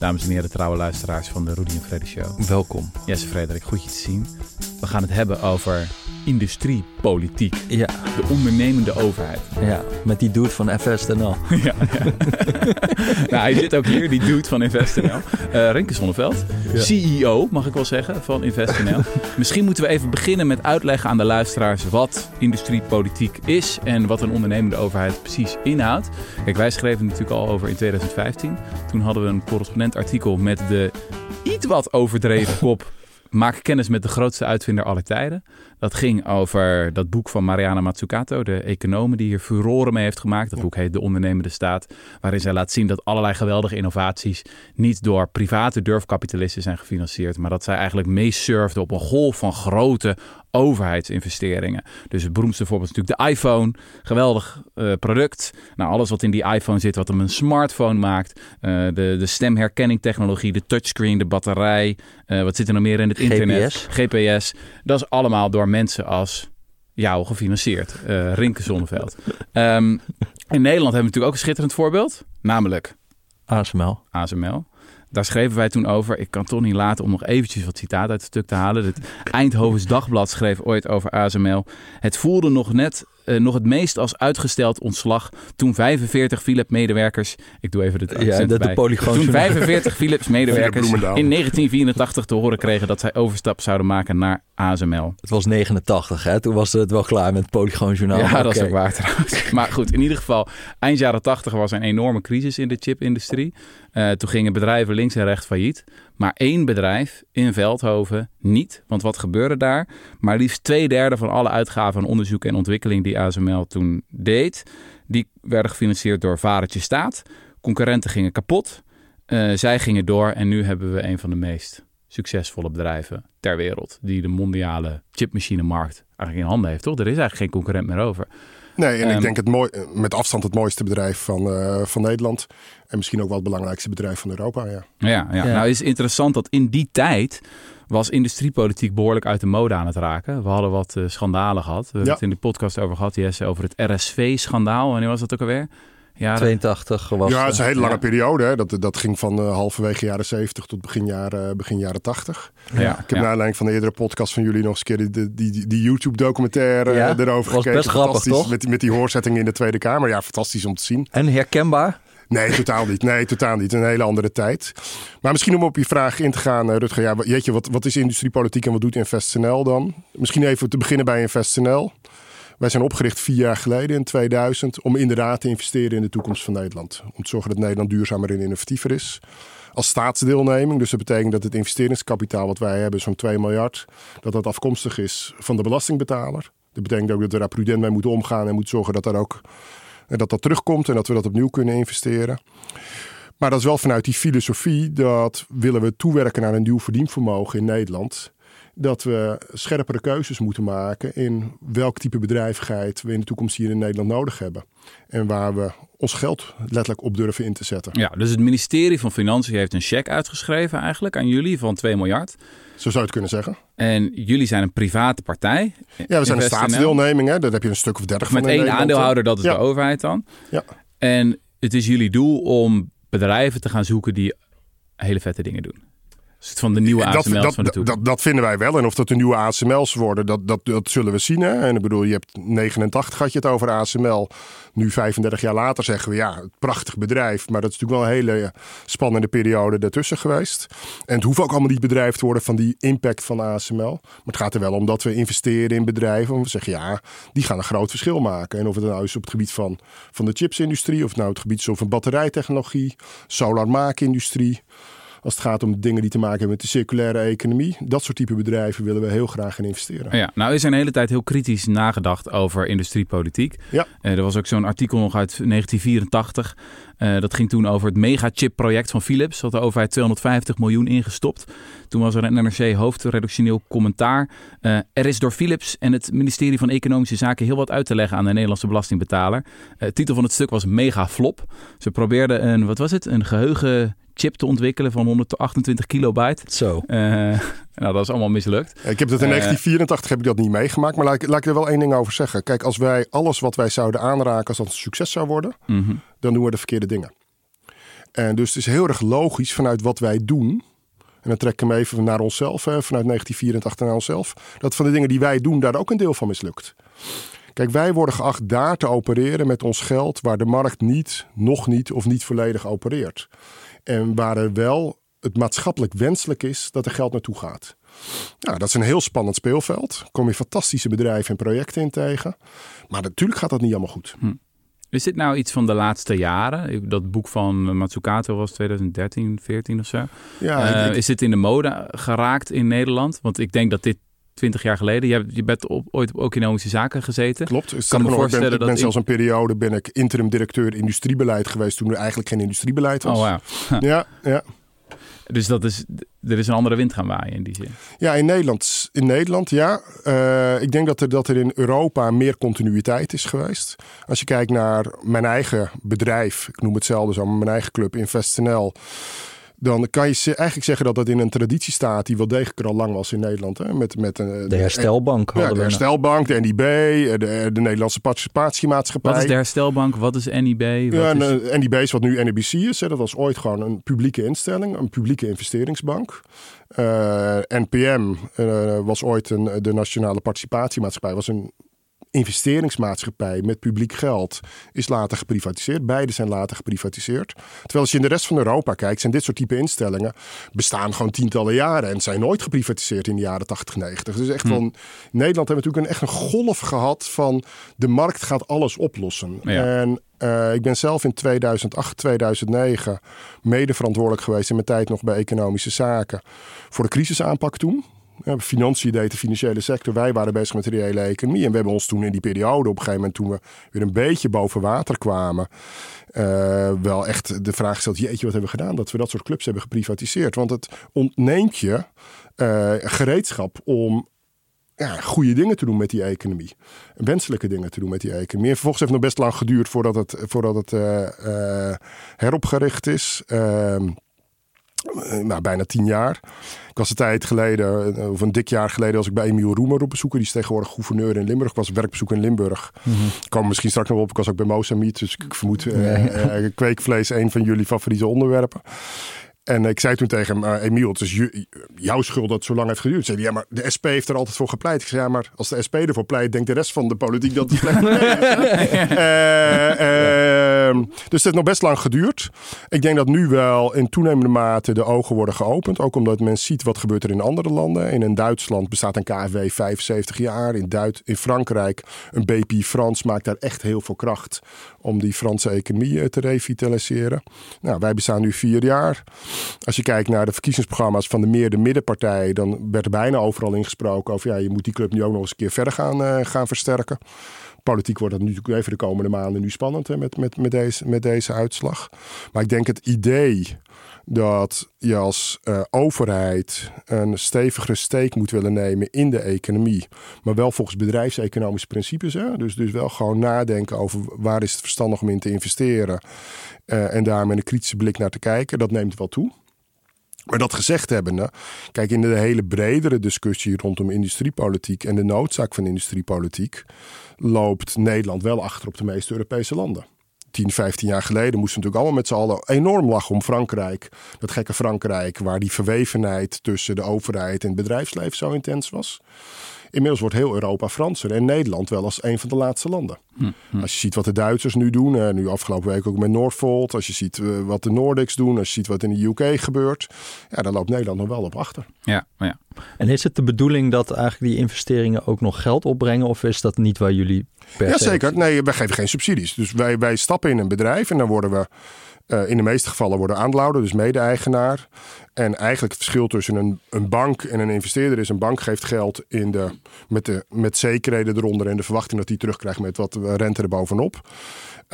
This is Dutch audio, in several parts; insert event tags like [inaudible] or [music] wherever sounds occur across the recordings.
Dames en heren, trouwe luisteraars van de Rudy en Freddy Show. Welkom. Jesse Frederik, goed je te zien. We gaan het hebben over industriepolitiek. Ja, De ondernemende overheid. ja, met die dude van FSNL. [laughs] ja, ja. [laughs] nou, hij zit ook hier, die dude van InvestNL. Eh Renke Zonneveld, CEO, mag ik wel zeggen, van InvestNL. [laughs] Misschien moeten we even beginnen met uitleggen aan de luisteraars wat industriepolitiek is en wat een ondernemende overheid precies inhoudt. Kijk, wij schreven het natuurlijk al over in 2015. Toen hadden we een correspondent artikel met de iets wat overdreven kop. Maak kennis met de grootste uitvinder aller tijden. Dat ging over dat boek van Mariana Mazzucato, de econoom die hier furoren mee heeft gemaakt. Dat boek heet De Ondernemende Staat, waarin zij laat zien dat allerlei geweldige innovaties niet door private durfkapitalisten zijn gefinancierd, maar dat zij eigenlijk meesurfden op een golf van grote overheidsinvesteringen. Dus het beroemdste voorbeeld is natuurlijk de iPhone. Geweldig eh, product. Nou, alles wat in die iPhone zit, wat hem een smartphone maakt. Eh, de, de stemherkenningtechnologie, de touchscreen, de batterij. eh, wat zit er nog meer in het internet? GPS. GPS. Dat is allemaal door mensen als jou gefinancierd. Rinke Zonneveld. Ehm, in Nederland hebben we natuurlijk ook een schitterend voorbeeld. Namelijk ASML. ASML. Daar schreven wij toen over. Ik kan toch niet laten om nog eventjes wat citaat uit het stuk te halen. Het Eindhovens Dagblad schreef ooit over ASML. Het voelde nog net eh, nog het meest als uitgesteld ontslag toen 45 Philips-medewerkers... Ik doe even het accent Ja, dat de erbij. polygoon. Toen 45 Philips-medewerkers [laughs] in Bloemendaal. 1984 te horen kregen dat zij overstap zouden maken naar ASML. Het was 89, hè? Toen was het wel klaar met het Polygoon Journaal. Ja, dat is ook waar trouwens. [laughs] Maar goed, in ieder geval, eind jaren 80 was een enorme crisis in de chipindustrie. Eh, toen gingen bedrijven links en rechts failliet. Maar één bedrijf in Veldhoven niet. Want wat gebeurde daar? Maar liefst twee derde van alle uitgaven aan onderzoek en ontwikkeling die ASML toen deed, die werden gefinancierd door Varetje Staat. Concurrenten gingen kapot. Eh, zij gingen door en nu hebben we een van de meest succesvolle bedrijven ter wereld. Die de mondiale chipmachinemarkt eigenlijk in handen heeft, toch? Er is eigenlijk geen concurrent meer over. Nee, en Ehm, ik denk het mooi, met afstand het mooiste bedrijf van, eh, van Nederland. En misschien ook wel het belangrijkste bedrijf van Europa. Ja. Ja, ja. Ja. nou is interessant dat in die tijd was industriepolitiek behoorlijk uit de mode aan het raken. We hadden wat eh, schandalen gehad. We hebben het in de podcast over gehad, Jesse, over het RSV-schandaal. Wanneer was dat ook alweer? Ja, 82 was ja, het is een hele lange ja. periode. Hè. Dat, dat ging van eh, halverwege jaren 70 tot begin jaren, begin jaren 80. ja, Ik heb ja. naar aanleiding van de eerdere podcast van jullie nog eens een keer die, die, die, YouTube-documentaire Ja, eh, erover was gekeken. best grappig, Fantastisch. toch? Met, die- met die hoorzetting in de Tweede Kamer. Ja, fantastisch om te zien. En herkenbaar? Nee, [laughs] totaal niet. Nee, totaal niet. Een hele andere tijd. Maar misschien om op je vraag in te gaan, eh, Rutger. Ja, jeetje, wat, wat is industriepolitiek en wat doet InvestNL dan? Misschien even te beginnen bij InvestNL. Wij zijn opgericht vier jaar geleden in 2000 om inderdaad te investeren in de toekomst van Nederland. Om te zorgen dat Nederland duurzamer en innovatiever is. Als staatsdeelneming, dus dat betekent dat het investeringskapitaal wat wij hebben, zo'n 2 miljard, dat dat afkomstig is van de belastingbetaler. Dat betekent ook dat we daar prudent mee moeten omgaan en moeten zorgen dat daar ook dat dat terugkomt en dat we dat opnieuw kunnen investeren. Maar dat is wel vanuit die filosofie dat willen we toewerken naar een nieuw verdienvermogen in Nederland. Dat we scherpere keuzes moeten maken in welk type bedrijvigheid we in de toekomst hier in Nederland nodig hebben. En waar we ons geld letterlijk op durven in te zetten. Ja, dus het ministerie van Financiën heeft een cheque uitgeschreven eigenlijk aan jullie van 2 miljard. Zo zou je het kunnen zeggen. En jullie zijn een private partij. Ja, we zijn een staatsdeelneming. Hè? Daar heb je een stuk of dertig van Met één aandeelhouder, dat is Ja. de overheid dan. Ja. En het is jullie doel om bedrijven te gaan zoeken die hele vette dingen doen. Dus het van de nieuwe Dat, ASML's dat, van de dat, dat, dat vinden wij wel. En of dat de nieuwe ASML's worden, dat, dat, dat zullen we zien. Hè? En ik bedoel, je hebt 89 had je het over ASML. Nu 35 jaar later zeggen we ja, het prachtig bedrijf. Maar dat is natuurlijk wel een hele spannende periode daartussen geweest. En het hoeft ook allemaal niet bedrijf te worden van die impact van ASML. Maar het gaat er wel om dat we investeren in bedrijven. En we zeggen ja, die gaan een groot verschil maken. En of het nou is op het gebied van, van de chipsindustrie. Of nou het gebied is van batterijtechnologie, solarmaakindustrie. Als het gaat om dingen die te maken hebben met de circulaire economie. Dat soort type bedrijven willen we heel graag in investeren. Ja, nou is er een hele tijd heel kritisch nagedacht over industriepolitiek. Ja. Eh, er was ook zo'n artikel nog uit 1984. Eh, dat ging toen over het megachip-project van Philips. Had de overheid 250 miljoen ingestopt. Toen was er een NRC hoofdredactioneel commentaar. Eh, er is door Philips en het ministerie van Economische Zaken heel wat uit te leggen aan de Nederlandse belastingbetaler. De titel van het stuk was Mega Flop. Ze probeerden een, wat was het, een geheugenchip te ontwikkelen van 128 kilobyte. Zo. Eh, [laughs] nou, dat is allemaal mislukt. Ik heb dat in Eh. 1984 heb ik dat niet meegemaakt. Maar laat ik, laat ik er wel één ding over zeggen. Kijk, als wij alles wat wij zouden aanraken als dat een succes zou worden. Mhm. dan doen we de verkeerde dingen. En dus het is heel erg logisch vanuit wat wij doen. En dan trek ik hem even naar onszelf, hè, vanuit 1984 naar onszelf. Dat van de dingen die wij doen, daar ook een deel van mislukt. Kijk, wij worden geacht daar te opereren met ons geld waar de markt niet, nog niet of niet volledig opereert. En waar er wel het maatschappelijk wenselijk is dat er geld naartoe gaat. Nou, dat is een heel spannend speelveld. Kom je fantastische bedrijven en projecten in tegen. Maar natuurlijk gaat dat niet allemaal goed. Hm. Is dit nou iets van de laatste jaren? Dat boek van Matsukato was 2013, 14 of zo. Ja, uh, Is dit in de mode geraakt in Nederland? Want ik denk dat dit 20 jaar geleden. Je, hebt, je bent op, ooit op economische zaken gezeten. Klopt. Ik kan me voorstellen ben, ik ben zelfs een periode ben ik interim directeur industriebeleid geweest toen er eigenlijk geen industriebeleid was. Oh, wow. [laughs] ja, ja. Dus dat is, er is een andere wind gaan waaien in die zin. Ja, in Nederland, in Nederland ja. Uh, ik denk dat er, dat er in Europa meer continuïteit is geweest. Als je kijkt naar mijn eigen bedrijf, ik noem hetzelfde zo, mijn eigen club InvestNL dan kan je eigenlijk zeggen dat dat in een traditie staat die wel degelijk er al lang was in Nederland. Hè? Met, met een, de herstelbank. Ja, de herstelbank, de NIB, de, de Nederlandse participatiemaatschappij. Wat is de herstelbank? Wat is NIB? Wat ja, is... NIB is wat nu NIBC is. Hè? Dat was ooit gewoon een publieke instelling, een publieke investeringsbank. Uh, eh, NPM uh, eh, was ooit een, de Nationale Participatiemaatschappij. was een investeringsmaatschappij met publiek geld is later geprivatiseerd. Beide zijn later geprivatiseerd. Terwijl als je in de rest van Europa kijkt, zijn dit soort type instellingen bestaan gewoon tientallen jaren en zijn nooit geprivatiseerd in de jaren 80, 90. Dus echt hm. van Nederland hebben we natuurlijk een, echt een golf gehad van de markt gaat alles oplossen. En uh, ik ben zelf in 2008, 2009 mede verantwoordelijk geweest in mijn tijd nog bij economische zaken voor de crisisaanpak toen. Financiën deed de financiële sector. Wij waren bezig met de reële economie. En we hebben ons toen in die periode, op een gegeven moment toen we weer een beetje boven water kwamen, uh, wel echt de vraag gesteld: jeetje, wat hebben we gedaan? Dat we dat soort clubs hebben geprivatiseerd. Want het ontneemt je uh, gereedschap om ja, goede dingen te doen met die economie. Wenselijke dingen te doen met die economie. En vervolgens heeft het nog best lang geduurd voordat het, voordat het uh, heropgericht is. Ehm, nou, bijna tien jaar. Ik was een tijd geleden, eh, of een dik jaar geleden, was ik bij Emiel Roemer op bezoek. Die is tegenwoordig gouverneur in Limburg. Ik was werkbezoek in Limburg. Mm -hmm. Ik kwam misschien straks nog op. Ik was ook bij Mozambique. Dus ik vermoed uh, kweekvlees een van jullie favoriete onderwerpen. En ik zei toen tegen hem, uh, Emiel, het is jouw schuld dat het zo lang heeft geduurd. Zei hij, ja, maar de SP heeft er altijd voor gepleit. Ik zei, ja, maar als de SP ervoor pleit, denkt de rest van de politiek dat is. uh, uh, dus het heeft nog best lang geduurd. Ik denk dat nu wel in toenemende mate de ogen worden geopend. Ook omdat men ziet wat gebeurt er in andere landen. In, in Duitsland bestaat een KfW 75 jaar. In, Duit in Frankrijk, een BP Frans maakt daar echt heel veel kracht om die Franse economie eh, te revitaliseren. Nou, wij bestaan nu vier jaar. Als je kijkt naar de verkiezingsprogramma's van de meer de middenpartij, dan werd er bijna overal ingesproken over ja, je moet die club nu ook nog eens een keer verder gaan, uh, gaan versterken. Politiek wordt dat natuurlijk even de komende maanden nu spannend hè, met, met, met, deze, met deze uitslag. Maar ik denk het idee dat je als uh, overheid een stevigere steek moet willen nemen in de economie. Maar wel volgens bedrijfseconomische principes. Hè? Dus, dus wel gewoon nadenken over waar is het verstandig om in te investeren. Uh, en daar met een kritische blik naar te kijken. Dat neemt wel toe. Maar dat gezegd hebbende, kijk in de hele bredere discussie rondom industriepolitiek en de noodzaak van industriepolitiek, loopt Nederland wel achter op de meeste Europese landen. 10, 15 jaar geleden moesten we natuurlijk allemaal met z'n allen enorm lachen om Frankrijk. Dat gekke Frankrijk, waar die verwevenheid tussen de overheid en het bedrijfsleven zo intens was. Inmiddels wordt heel Europa Franser en Nederland wel als een van de laatste landen. Hm, hm. Als je ziet wat de Duitsers nu doen, uh, nu afgelopen week ook met Northvolt. Als je ziet uh, wat de Nordics doen, als je ziet wat in de UK gebeurt. Ja, dan loopt Nederland nog wel op achter. Ja, ja. En is het de bedoeling dat eigenlijk die investeringen ook nog geld opbrengen? Of is dat niet waar jullie per Ja, zeker. Nee, wij geven geen subsidies. Dus wij, wij stappen in een bedrijf en dan worden we in de meeste gevallen worden aandeelhouder, dus mede-eigenaar. En eigenlijk het verschil tussen een, een bank en een investeerder is: een bank geeft geld in de, met, de, met zekerheden eronder en de verwachting dat hij terugkrijgt met wat rente erbovenop.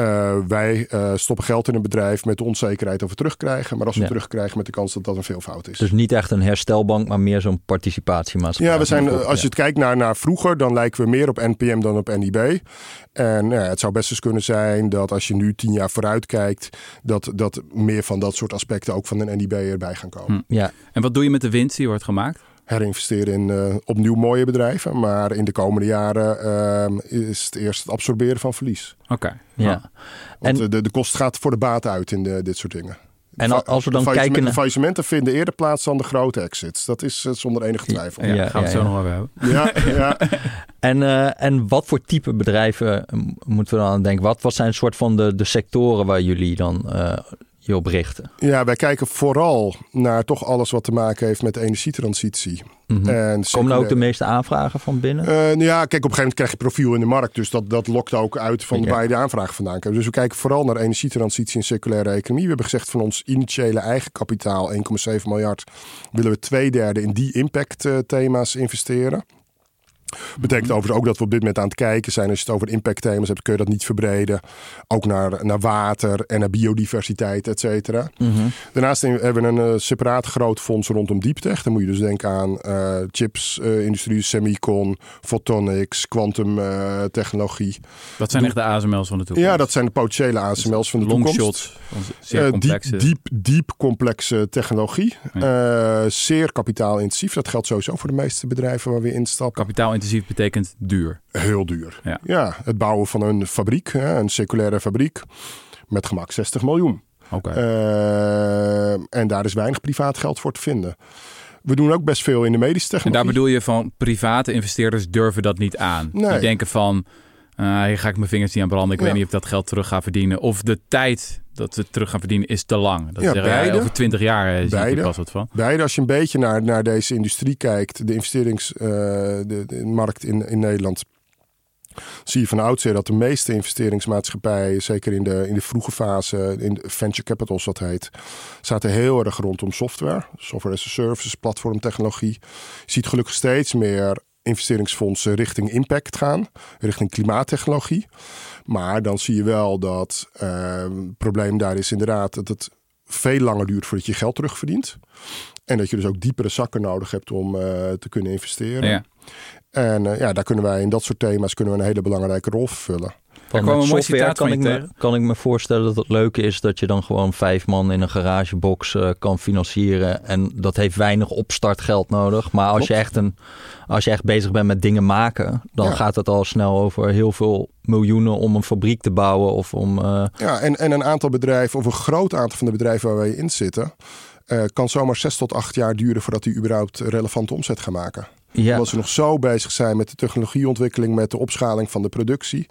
Uh, wij uh, stoppen geld in een bedrijf met de onzekerheid of we terugkrijgen. Maar als we ja. terugkrijgen met de kans dat dat een veelvoud is. Dus niet echt een herstelbank, maar meer zo'n participatiemaatschappij. Ja, we zijn, als je het kijkt naar, naar vroeger, dan lijken we meer op NPM dan op NIB. En ja, het zou best eens kunnen zijn dat als je nu tien jaar vooruit kijkt, dat, dat meer van dat soort aspecten ook van een NIB erbij gaan komen. Hm, ja. En wat doe je met de winst die wordt gemaakt? Herinvesteren in uh, opnieuw mooie bedrijven. Maar in de komende jaren uh, is het eerst het absorberen van verlies. Oké. Ja. Want en... de, de kost gaat voor de baat uit in de, dit soort dingen. En al- als we dan kijken naar... Faillissementen vinden eerder plaats dan de grote exits. Dat is eh, zonder enige twijfel. Ja, Ja, gaan we het ja, zo ja. nog over hebben. Ja, ja. [laughs] En, eh, en wat voor type bedrijven eh, moeten we dan aan denken? Wat, wat zijn soort van de, de sectoren waar jullie dan eh, je op richten? ja, wij kijken vooral naar toch alles wat te maken heeft met de energietransitie. Mhm. En Komen nou ook de meeste aanvragen van binnen? Eh, nou ja, kijk, op een gegeven moment krijg je profiel in de markt. Dus dat, dat lokt ook uit van waar je de aanvraag vandaan krijgt. Dus we kijken vooral naar energietransitie en circulaire economie. We hebben gezegd van ons initiële eigen kapitaal, 1,7 miljard, willen we twee derde in die impact eh, thema's investeren. Betekent overigens ook dat we op dit moment aan het kijken zijn. Als je het over impact thema's hebt, kun je dat niet verbreden. Ook naar, naar water en naar biodiversiteit, et cetera. Mhm. Daarnaast hebben we een eh, separaat groot fonds rondom deeptech. Dan moet je dus denken aan eh, chips, eh, industrie, semicon, photonics, quantum eh, technologie. Dat zijn echt de ASML's van de toekomst. Ja, dat zijn de potentiële ASML's van de Long toekomst. shots. van Zeer Eh, complexe. diep, diep, diep complexe technologie. Zeer kapitaalintensief. Dat geldt sowieso voor de meeste bedrijven waar we instappen. Kapitaalintensief betekent duur. Heel duur. Ja. het bouwen van een fabriek, een circulaire fabriek, met gemak 60 miljoen. Oké. Eh, en daar is weinig privaat geld voor te vinden. We doen ook best veel in de medische en technologie. daar bedoel je van private investeerders durven dat niet aan. Nee. Die denken van, eh, hier ga ik mijn vingers niet aan branden. Ik Ja. weet niet of ik dat geld terug ga verdienen. Of de tijd dat we het terug gaan verdienen is te lang. Dat Ja, zeggen, beide. over 20 jaar eh, zie ik Beide. pas wat van. Beide, als je een beetje naar, naar deze industrie kijkt, de investeringsmarkt markt in, in Nederland, zie je van oudsher dat de meeste investeringsmaatschappijen, zeker in de, in de vroege fase, in de venture capital wat heet, zaten heel erg rondom software, software as a service, platformtechnologie. Je ziet gelukkig steeds meer investeringsfondsen richting impact gaan, richting klimaattechnologie. Maar dan zie je wel dat eh, het probleem daar is inderdaad dat het veel langer duurt voordat je geld terugverdient. En dat je dus ook diepere zakken nodig hebt om eh, te kunnen investeren. Ja. En eh, ja, daar kunnen wij in dat soort thema's kunnen we een hele belangrijke rol vervullen. Van kwam een mooi citaat kan van ik, me, kan ik me voorstellen dat het leuke is dat je dan gewoon vijf man in een garagebox eh, kan financieren. En dat heeft weinig opstartgeld nodig. Maar als je, echt een, als je echt bezig bent met dingen maken, dan Ja. gaat het al snel over heel veel miljoenen om een fabriek te bouwen. Of om. eh, Ja, en, en een aantal bedrijven, of een groot aantal van de bedrijven waar wij in zitten, eh, kan zomaar zes tot acht jaar duren voordat die überhaupt relevante omzet gaan maken. ja. Omdat ze nog zo bezig zijn met de technologieontwikkeling, met de opschaling van de productie.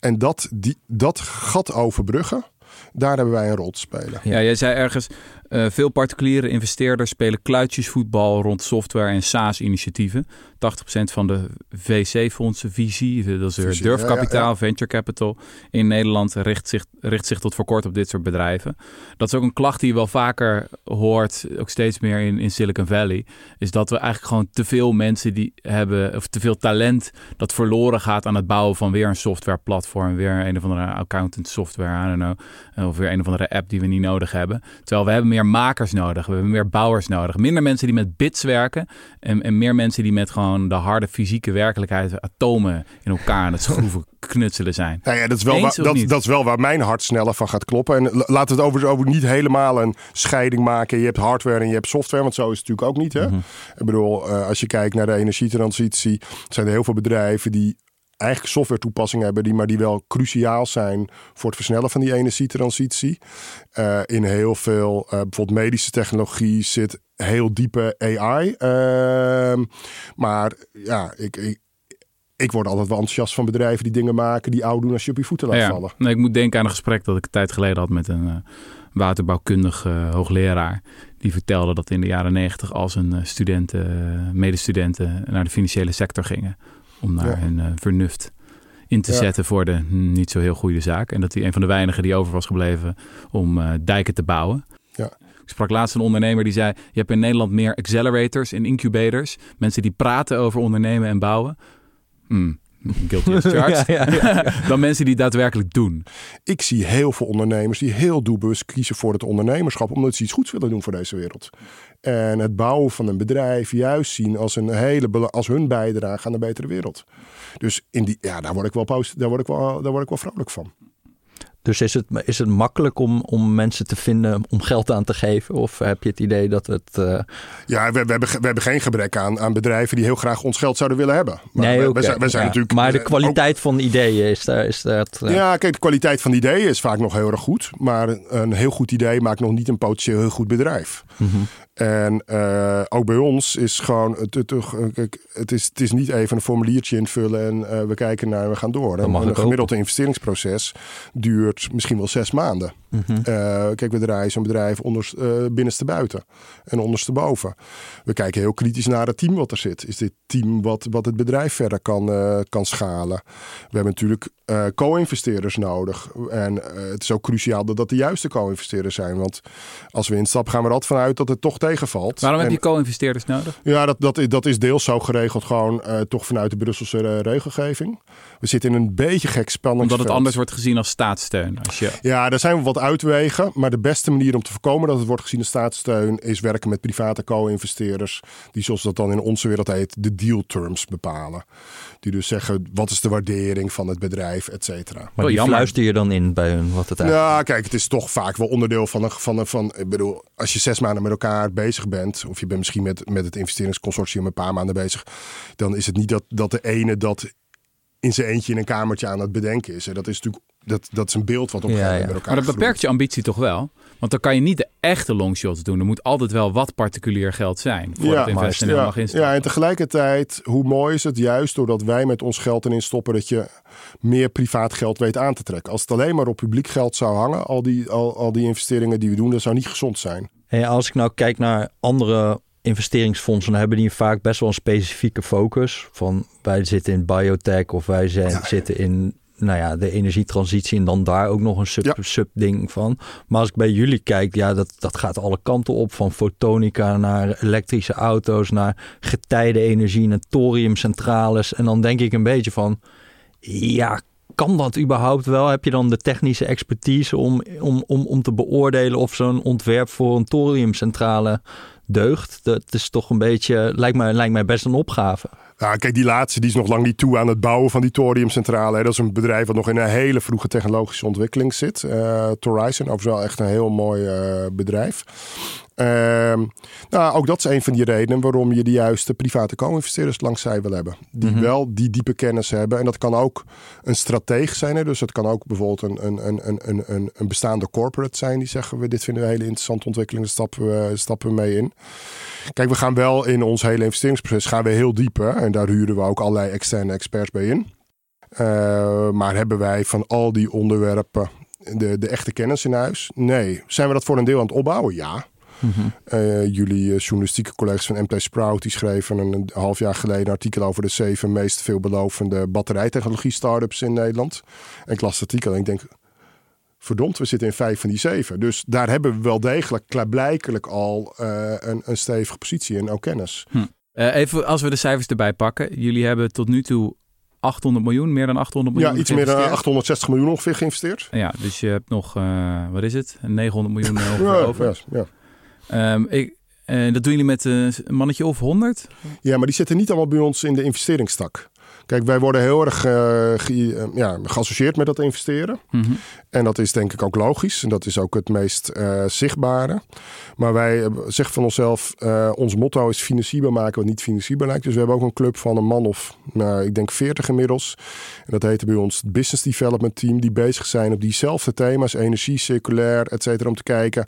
En dat, die, dat gat overbruggen, daar hebben wij een rol te spelen. Ja, jij zei ergens, eh, veel particuliere investeerders spelen kluitjesvoetbal rond software en SaaS-initiatieven. 80% van de VC-fondsen, VC, dat is VC, durfkapitaal, ja, ja, venture capital, in Nederland richt zich, richt zich tot voor kort op dit soort bedrijven. Dat is ook een klacht die je wel vaker hoort, ook steeds meer in, in Silicon Valley, is dat we eigenlijk gewoon te veel mensen die hebben, of te veel talent dat verloren gaat aan het bouwen van weer een softwareplatform, weer een of andere accountant software, I don't know, of weer een of andere app die we niet nodig hebben. Terwijl we hebben meer makers nodig, we hebben meer bouwers nodig, minder mensen die met bits werken en, en meer mensen die met gewoon de harde fysieke werkelijkheid, atomen in elkaar aan het [laughs] schroeven knutselen zijn. Nou ja, dat is, wel waar, dat, dat is wel waar mijn hart sneller van gaat kloppen. En la- laten we het over, over niet helemaal een scheiding maken. Je hebt hardware en je hebt software, want zo is het natuurlijk ook niet. Hè? Mhm. Ik bedoel, eh, als je kijkt naar de energietransitie, zijn er heel veel bedrijven die eigenlijk software toepassingen hebben, die, maar die wel cruciaal zijn voor het versnellen van die energietransitie. Eh, in heel veel, eh, bijvoorbeeld medische technologie, zit heel diepe AI. Ehm, maar ja, ik, ik, ik word altijd wel enthousiast van bedrijven die dingen maken die oud doen als je op je voeten laat Ja, vallen. nee, ik moet denken aan een gesprek dat ik een tijd geleden had met een waterbouwkundige eh, hoogleraar. Die vertelde dat in de jaren negentig als een studenten, medestudenten naar de financiële sector gingen. Om daar Ja. hun eh, vernuft in te Ja. zetten voor de hm, niet zo heel goede zaak. En dat hij een van de weinigen die over was gebleven om eh, dijken te bouwen. Ja. Ik sprak laatst een ondernemer die zei: Je hebt in Nederland meer accelerators en incubators. Mensen die praten over ondernemen en bouwen. Hmm, guilty as [laughs] charged. Ja, ja, [laughs] Dan mensen die daadwerkelijk doen. Ik zie heel veel ondernemers die heel doelbewust kiezen voor het ondernemerschap, omdat ze iets goeds willen doen voor deze wereld. En het bouwen van een bedrijf juist zien als, een hele, als hun bijdrage aan een betere wereld. Dus in die, ja, daar, word ik wel post, daar, word ik wel, daar word ik wel vrolijk van. Dus is het, is het makkelijk om, om mensen te vinden om geld aan te geven? Of heb je het idee dat het. Uh... Ja, we, we, hebben, we hebben geen gebrek aan, aan bedrijven die heel graag ons geld zouden willen hebben. Maar nee, we, we, zijn, we zijn natuurlijk. Maar de kwaliteit van ideeën is, daar, is dat. Uh... Ja, kijk, de kwaliteit van ideeën is vaak nog heel erg goed. Maar een heel goed idee maakt nog niet een potentieel heel goed bedrijf. Mm -hmm. En uh, ook bij ons is gewoon, het, het, het, is, het is niet even een formuliertje invullen en uh, we kijken naar we gaan door. Een gemiddelde investeringsproces duurt misschien wel zes maanden. Mm -hmm. uh, kijk, we draaien zo'n bedrijf onder, binnenste buiten en onderste boven. We kijken heel kritisch naar het team wat er zit. Is dit team wat, wat het bedrijf verder kan, kan schalen? We hebben natuurlijk co-investeerders nodig. En het is ook cruciaal dat dat de juiste co-investeerders zijn. Want als we instappen gaan we er altijd vanuit dat het toch tegenvalt. Waarom heb je co-investeerders nodig? Ja, dat, dat, dat is deels zo geregeld, gewoon uh, toch vanuit de Brusselse uh, regelgeving. We zitten in een beetje gek spanningsveld. Omdat het anders wordt gezien als staatssteun. Als je... Ja, daar zijn we wat uitwegen. Maar de beste manier om te voorkomen dat het wordt gezien als staatssteun... is werken met private co-investeerders... die zoals dat dan in onze wereld heet, de deal terms bepalen. Die dus zeggen, wat is de waardering van het bedrijf, et cetera. Maar die fluister je dan in bij hun wat het eigenlijk... Ja, kijk, het is toch vaak wel onderdeel van een... Van een van, ik bedoel, als je zes maanden met elkaar bezig bent... of je bent misschien met, met het investeringsconsortium een paar maanden bezig... dan is het niet dat, dat de ene dat in zijn eentje in een kamertje aan het bedenken is. En dat is natuurlijk dat, dat is een beeld wat op ja, ja. met elkaar Maar dat beperkt je ambitie toch wel? Want dan kan je niet de echte longshots doen. Er moet altijd wel wat particulier geld zijn voor ja, het investeren ja, mag Ja, en tegelijkertijd, hoe mooi is het juist doordat wij met ons geld erin stoppen... dat je meer privaat geld weet aan te trekken. Als het alleen maar op publiek geld zou hangen, al die, al, al die investeringen die we doen... dat zou niet gezond zijn. En als ik nou kijk naar andere investeringsfondsen hebben die vaak best wel een specifieke focus. Van wij zitten in biotech of wij zijn, zitten in nou ja, de energietransitie en dan daar ook nog een sub, sub ding van. Maar als ik bij jullie kijk, ja, dat, dat gaat alle kanten op. Van fotonica naar elektrische auto's, naar getijdenenergie, naar thoriumcentrales. En dan denk ik een beetje van, ja, kan dat überhaupt wel? Heb je dan de technische expertise om, om, om, om te beoordelen of zo'n ontwerp voor een thoriumcentrale deugt? Dat is toch een beetje, lijkt mij, lijkt mij best een opgave. Ja, kijk, die laatste die is nog lang niet toe aan het bouwen van die thoriumcentrale. Dat is een bedrijf wat nog in een hele vroege technologische ontwikkeling zit. Uh, Horizon, overigens wel echt een heel mooi uh, bedrijf. Uh, nou, ook dat is een van die redenen waarom je de juiste private co-investeerders langs zij wil hebben. Die mm-hmm. wel die diepe kennis hebben. En dat kan ook een strateeg zijn. Hè? Dus het kan ook bijvoorbeeld een, een, een, een, een, een bestaande corporate zijn. Die zeggen we, dit vinden we een hele interessante ontwikkeling. Daar stappen we, stappen we mee in. Kijk, we gaan wel in ons hele investeringsproces gaan we heel diep. Hè? En daar huren we ook allerlei externe experts bij in. Uh, maar hebben wij van al die onderwerpen de, de echte kennis in huis? Nee. Zijn we dat voor een deel aan het opbouwen? Ja. Mm-hmm. Uh, jullie uh, journalistieke collega's van MT Sprout die schreven een, een, half jaar geleden een artikel over de zeven meest veelbelovende batterijtechnologie startups in Nederland. En ik las het artikel en ik denk, verdomd, we zitten in vijf van die zeven. Dus daar hebben we wel degelijk klaarblijkelijk al uh, een, een stevige positie en ook kennis. Hm. even als we de cijfers erbij pakken. Jullie hebben tot nu toe 800 miljoen, meer dan 800 miljoen. Ja, iets meer dan 860 miljoen ongeveer geïnvesteerd. Ja, dus je hebt nog, uh, wat is het? 900 miljoen ja, over. Ja, ja. Um, ik, uh, dat doen jullie met een mannetje of 100? Ja, maar die zitten niet allemaal bij ons in de investeringstak. Kijk, wij worden heel erg uh, ge, ja, geassocieerd met dat investeren. Mm -hmm. En dat is denk ik ook logisch. En dat is ook het meest uh, zichtbare. Maar wij zeggen van onszelf, uh, ons motto is financierbaar maken wat niet financierbaar lijkt. Dus we hebben ook een club van een man of, nou, ik denk 40 inmiddels. En dat heet bij ons het Business Development Team. Die bezig zijn op diezelfde thema's, energie, circulair, et cetera. Om te kijken,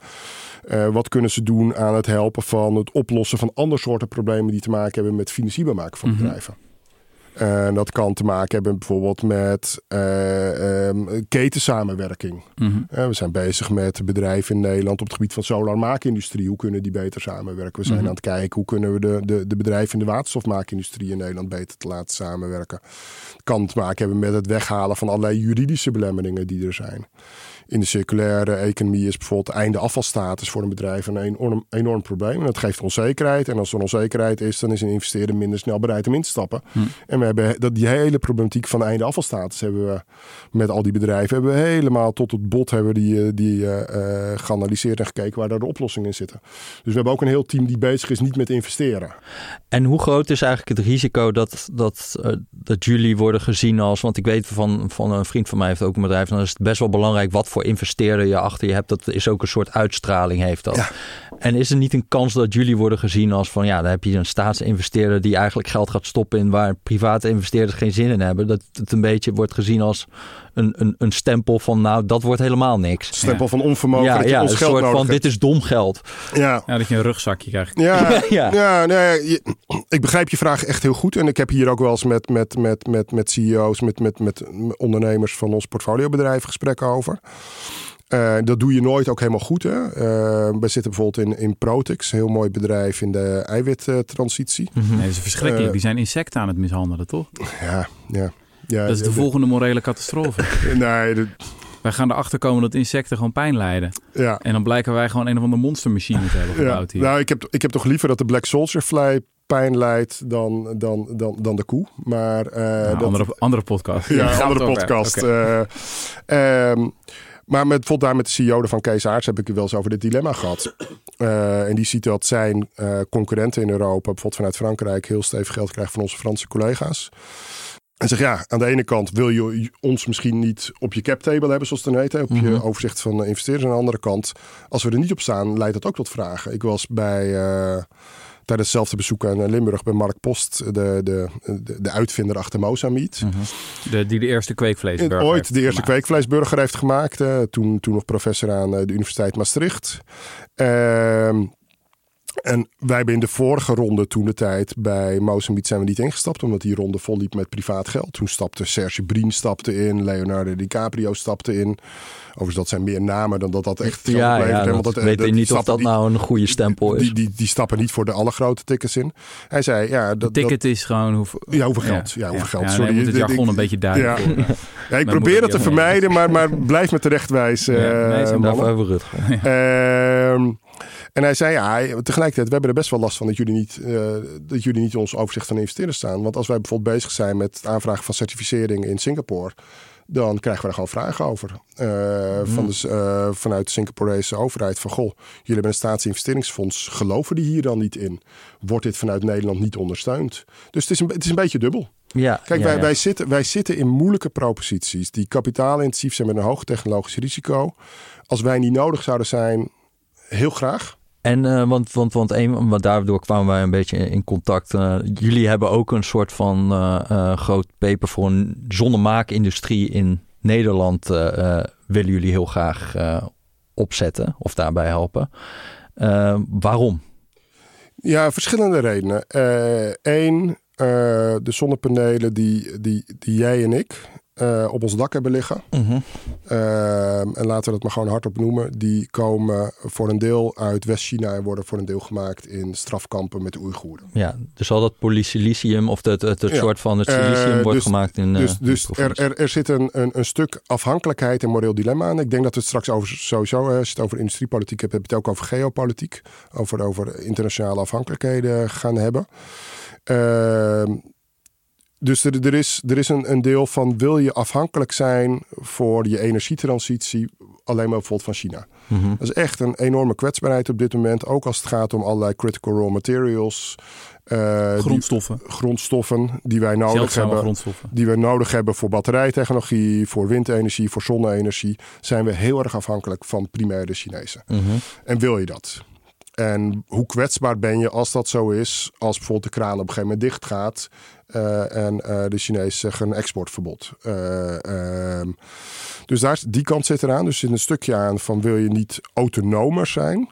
wat kunnen ze doen aan het helpen van het oplossen van andere soorten problemen die te maken hebben met financierbaar maken van mm -hmm. bedrijven. En dat kan te maken hebben bijvoorbeeld met uh, um, ketensamenwerking. Mm -hmm. uh, we zijn bezig met bedrijven in Nederland op het gebied van solarmaakindustrie. Hoe kunnen die beter samenwerken? We zijn mm -hmm. aan het kijken hoe kunnen we de, de, de bedrijven in de waterstofmaakindustrie in Nederland beter te laten samenwerken. Het kan te maken hebben met het weghalen van allerlei juridische belemmeringen die er zijn. In de circulaire economie is bijvoorbeeld einde afvalstatus voor een bedrijf een enorm, enorm probleem. En dat geeft onzekerheid. En als er onzekerheid is, dan is een investeerder minder snel bereid om in te stappen. Hm. En we hebben dat, die hele problematiek van einde afvalstatus hebben we met al die bedrijven hebben we helemaal tot het bot hebben die, eh, die eh, eh, geanalyseerd en gekeken waar daar de oplossingen in zitten. Dus we hebben ook een heel team die bezig is niet met investeren. En hoe groot is eigenlijk het risico dat, dat, dat jullie worden gezien als... Want ik weet van, van een vriend van mij heeft ook een bedrijf... dan is het best wel belangrijk wat voor investeerder je achter je hebt. Dat is ook een soort uitstraling heeft dat. Ja. En is er niet een kans dat jullie worden gezien als van... ja, dan heb je een staatsinvesteerder die eigenlijk geld gaat stoppen... in waar private investeerders geen zin in hebben. Dat het een beetje wordt gezien als een, een, een stempel van... nou, dat wordt helemaal niks. Stempel van onvermogen Ja, dat je ja ons een geld soort nodig van hebt. dit is dom geld. Ja, Ja, dat je een rugzakje krijgt. Ja, [laughs] Ja. ja. nee, je- ik begrijp je vraag echt heel goed. En ik heb hier ook wel eens met, met, met, met, met CEO's, met, met, met ondernemers van ons portfoliobedrijf gesprekken over. Eh, dat doe je nooit ook helemaal goed. Hè? Eh, we zitten bijvoorbeeld in, in Protix, een heel mooi bedrijf in de eiwittransitie. Nee, dat is verschrikkelijk. Eh, Die zijn insecten aan het mishandelen, toch? Ja, ja. Ja Dat is de volgende morele catastrofe. [laughs] Nee, dat- Wij gaan erachter komen dat insecten gewoon pijn lijden. ja. En dan blijken wij gewoon een of andere monstermachine te hebben Ja, gebouwd hier. nou, ik heb, ik heb toch liever dat de Black Soldier Fly pijn leidt dan, dan, dan, dan de koe. Maar eh, Nou, dat, andere, andere podcast. Ja, [laughs] andere podcast. Eh, ehm, maar met, bijvoorbeeld daar met de CEO van Kees Aarts heb ik het wel eens over dit dilemma gehad. Eh, en die ziet dat zijn concurrenten in Europa, bijvoorbeeld vanuit Frankrijk, heel stevig geld krijgen van onze Franse collega's. En zeg ja, aan de ene kant wil je ons misschien niet op je cap table hebben, zoals het dan heet, hè, op je Mhm. overzicht van investeerders. Aan de andere kant, als we er niet op staan, leidt dat ook tot vragen. Ik was bij eh, tijdens hetzelfde bezoek aan Limburg bij Mark Post, de, de, de, de uitvinder achter Mozamiet. Mhm. de, die de eerste kweekvleesburger Ooit heeft de eerste gemaakt. kweekvleesburger heeft gemaakt. eh, toen, toen nog professor aan eh, de Universiteit Maastricht. Ehm, en wij hebben in de vorige ronde toen de tijd bij Mozambique zijn we niet ingestapt. Omdat die ronde vol liep met privaat geld. Toen stapte Serge Brien stapte in. Leonardo DiCaprio stapte in. Overigens dat zijn meer namen dan dat dat echt geld Ja, oplevert, ja dat, want weet eh, niet of dat die- nou een goede stempel is. Die, die, die stappen niet voor de allergrote tickets in. Hij zei, ja, dat, De ticket is gewoon hoeveel... dat, ja hoeveel geld? Ja, hoeveel geld? Ja, Sorry, nee, moet het jargon ik- een beetje duidelijk Ja. [laughs] Ja, ik [laughs] probeer het te vermijden, maar, maar blijf me terechtwijzen. [laughs] Ja, nee, eh. Daarvoor hebben we Rutger. Ehm, en hij zei, ja, tegelijkertijd, we hebben er best wel last van dat jullie niet, eh, dat jullie niet in ons overzicht van investeerders staan. Want als wij bijvoorbeeld bezig zijn met het aanvragen van certificering in Singapore, dan krijgen we daar gewoon vragen over. Eh, van de, eh, vanuit de Singaporese overheid van, goh, jullie hebben een staatsinvesteringsfonds, geloven die hier dan niet in? Wordt dit vanuit Nederland niet ondersteund? Dus het is een, het is een beetje dubbel. Ja, Kijk, ja, wij, ja. Wij, zitten, wij zitten in moeilijke proposities die kapitaalintensief zijn met een hoog technologisch risico. Als wij niet nodig zouden zijn, heel graag. En eh, want, want, want, een, want daardoor kwamen wij een beetje in contact. Eh, jullie hebben ook een soort van eh, groot paper voor een zonnemaakindustrie in Nederland. willen jullie heel graag opzetten of daarbij helpen. Waarom? Ja, verschillende redenen. Eén, de zonnepanelen die, die, die jij en ik eh, op ons dak hebben liggen. Ehm, en laten we dat maar gewoon hardop noemen. Die komen voor een deel uit West-China en worden voor een deel gemaakt in strafkampen met de Oeigoeren. Ja, dus al dat polysilicium of het, het, Ja. soort van het Eh, silicium wordt dus- gemaakt in. eh, Dus, die dus er, er, er zit een, een, een stuk afhankelijkheid en moreel dilemma aan. Ik denk dat we het straks over sowieso, eh, als je het over industriepolitiek hebt, heb je het ook over geopolitiek. Over, over internationale afhankelijkheden gaan hebben. Dus er, er is, er is een, een deel van wil je afhankelijk zijn voor je energietransitie alleen maar bijvoorbeeld van China. Mhm. Dat is echt een enorme kwetsbaarheid op dit moment. Ook als het gaat om allerlei critical raw materials. eh, die- Grondstoffen. grondstoffen die wij nodig hebben grondstoffen. die we nodig hebben voor batterijtechnologie, voor windenergie, voor zonne-energie, zijn we heel erg afhankelijk van primair de Chinezen. Mhm. En wil je dat? En hoe kwetsbaar ben je als dat zo is, als bijvoorbeeld de kraan op een gegeven moment dicht gaat eh, en eh, de Chinezen zeggen een exportverbod. Eh, ehm, dus daar, die kant zit eraan. Dus er zit een stukje aan van wil je niet autonomer zijn?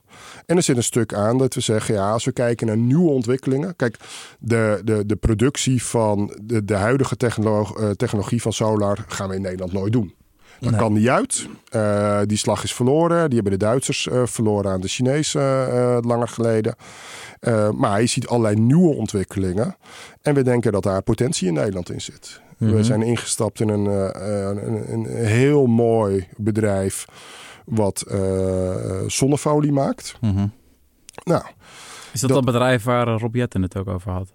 En er zit een stuk aan dat we zeggen, ja, als we kijken naar nieuwe ontwikkelingen. Kijk, de, de, de productie van de, de huidige technolo- eh, technologie van solar gaan we in Nederland nooit doen. Dat Nee. kan niet uit. Eh, die slag is verloren. Die hebben de Duitsers eh, verloren aan de Chinezen eh, langer geleden. Eh, maar je ziet allerlei nieuwe ontwikkelingen. En we denken dat daar potentie in Nederland in zit. We Mhm. zijn ingestapt in een, eh, een, een heel mooi bedrijf wat eh, zonnefolie maakt. Mhm. Nou, Is dat Dat- dat bedrijf waar Rob Jetten het ook over had?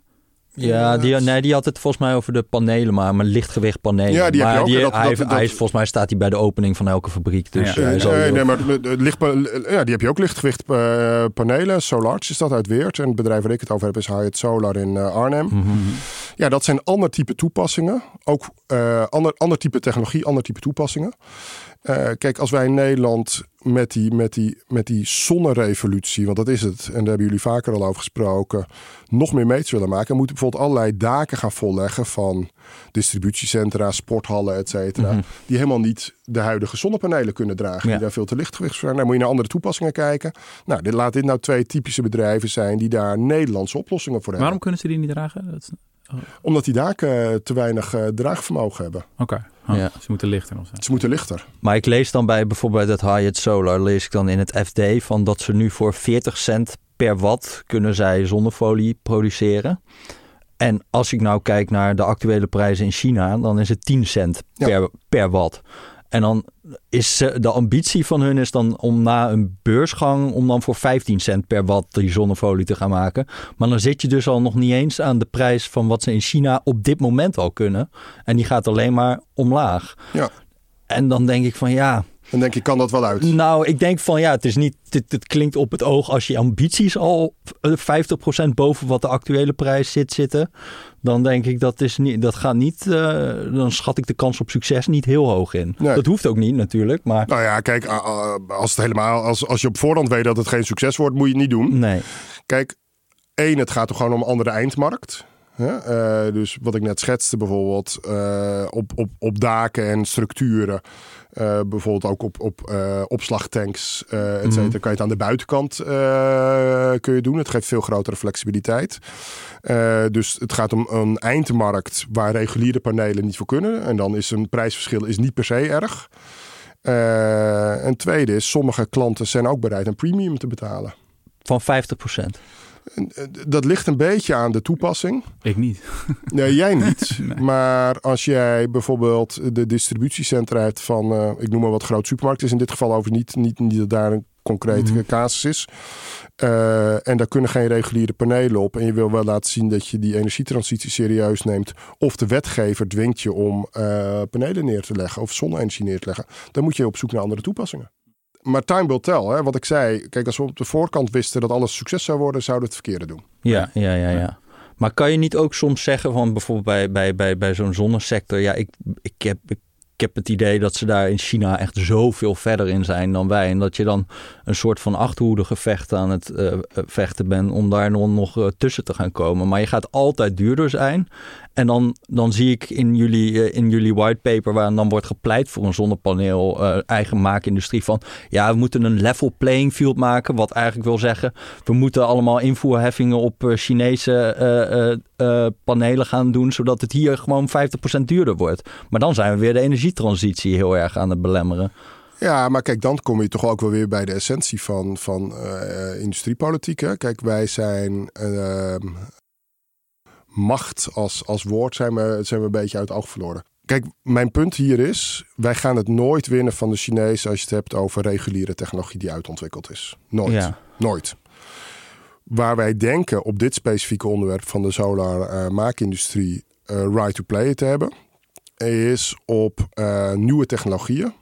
Ja, die, nee, die had het volgens mij over de panelen, maar, maar lichtgewicht panelen. Ja, die heb maar je ook, dat- hij, dat- hij dat- is, volgens mij staat hij bij de opening van elke fabriek. Dus Ja. hij Eh, nee, nee, maar licht, ja, die heb je ook lichtgewicht eh, panelen. Solarge is dat uit Weert. En het bedrijf waar ik het over heb is Hyatt Solar in eh, Arnhem. Mhm. Ja, dat zijn ander type toepassingen. Ook eh, ander, ander type technologie, ander type toepassingen. Eh, kijk, als wij in Nederland met die, met, die, met die zonnerevolutie, want dat is het, en daar hebben jullie vaker al over gesproken, nog meer meters willen maken, moeten bijvoorbeeld allerlei daken gaan volleggen van distributiecentra, sporthallen, et cetera, Mhm. die helemaal niet de huidige zonnepanelen kunnen dragen, Ja. die daar veel te lichtgewicht zijn. Dan moet je naar andere toepassingen kijken. Nou, dit, laat dit nou twee typische bedrijven zijn die daar Nederlandse oplossingen voor hebben. Waarom kunnen ze die niet dragen? Dat Omdat die daken te weinig eh, draagvermogen hebben. Oké, Oh, Ja. ze moeten lichter of zo. Ze moeten lichter. Maar ik lees dan bij bijvoorbeeld het Hyatt Solar, lees ik dan in het FD van dat ze nu voor 40 cent per watt kunnen zij zonnefolie produceren. En als ik nou kijk naar de actuele prijzen in China, dan is het 10 cent Ja. per, per watt. En dan is eh, de ambitie van hun is dan om na een beursgang om dan voor 15 cent per watt die zonnefolie te gaan maken. Maar dan zit je dus al nog niet eens aan de prijs van wat ze in China op dit moment al kunnen. En die gaat alleen maar omlaag. Ja. En dan denk ik van ja, Dan denk ik, kan dat wel uit? nou, ik denk van ja, het is niet. Het, het klinkt op het oog als je ambities al eh, 50% boven wat de actuele prijs zit zitten. Dan denk ik dat is niet. Dat gaat niet. eh, dan schat ik de kans op succes niet heel hoog in. Nee. Dat hoeft ook niet natuurlijk. Maar Nou ja, kijk, als, het helemaal, als, als je op voorhand weet dat het geen succes wordt, moet je het niet doen. nee. Kijk, één, het gaat toch gewoon om een andere eindmarkt. Hè? Eh, dus wat ik net schetste bijvoorbeeld, eh, op, op, op daken en structuren. eh, bijvoorbeeld ook op, op opslagtanks, et cetera. Mhm. Kan je het aan de buitenkant kun je doen. Het geeft veel grotere flexibiliteit. Dus het gaat om een eindmarkt waar reguliere panelen niet voor kunnen. En dan is een prijsverschil is niet per se erg. En tweede is, sommige klanten zijn ook bereid een premium te betalen. Van 50%. En, eh, Dat ligt een beetje aan de toepassing. Ik niet. Nee, jij niet. [laughs] Nee. Maar als jij bijvoorbeeld de distributiecentra hebt van, eh, ik noem maar wat groot supermarkt is in dit geval over niet, niet, niet dat daar een concrete Mhm. casus is. Eh, en daar kunnen geen reguliere panelen op. En je wil wel laten zien dat je die energietransitie serieus neemt. Of de wetgever dwingt je om eh, panelen neer te leggen of zonne-energie neer te leggen. Dan moet je op zoek naar andere toepassingen. Maar time will tell. Hè? Wat ik zei, kijk, als we op de voorkant wisten dat alles succes zou worden, zouden we het verkeerde doen. Ja, ja, ja, ja. Maar kan je niet ook soms zeggen van bijvoorbeeld bij, bij, bij, bij zo'n zonnesector, ja, ik, ik, heb, heb het idee dat ze daar in China echt zoveel verder in zijn dan wij. En dat je dan een soort van achterhoede gevecht aan het eh, eh, vechten bent om daar nog, eh, tussen te gaan komen. Maar je gaat altijd duurder zijn. En dan, dan zie ik in jullie, in jullie whitepaper, waar dan wordt gepleit voor een zonnepaneel eigen maakindustrie van, ja, we moeten een level playing field maken. Wat eigenlijk wil zeggen, we moeten allemaal invoerheffingen op Chinese eh, panelen gaan doen, zodat het hier gewoon 50% duurder wordt. Maar dan zijn we weer de energietransitie heel erg aan het belemmeren. Ja, maar kijk, dan kom je toch ook wel weer bij de essentie van, van eh, industriepolitiek. Hè? Kijk, wij zijn ehm, macht als, als woord zijn we, zijn we een beetje uit het oog verloren. Kijk, mijn punt hier is, wij gaan het nooit winnen van de Chinezen als je het hebt over reguliere technologie die uitontwikkeld is. Nooit. Ja. Nooit. Waar wij denken op dit specifieke onderwerp van de solar eh, maakindustrie eh, right to play te hebben, is op eh, nieuwe technologieën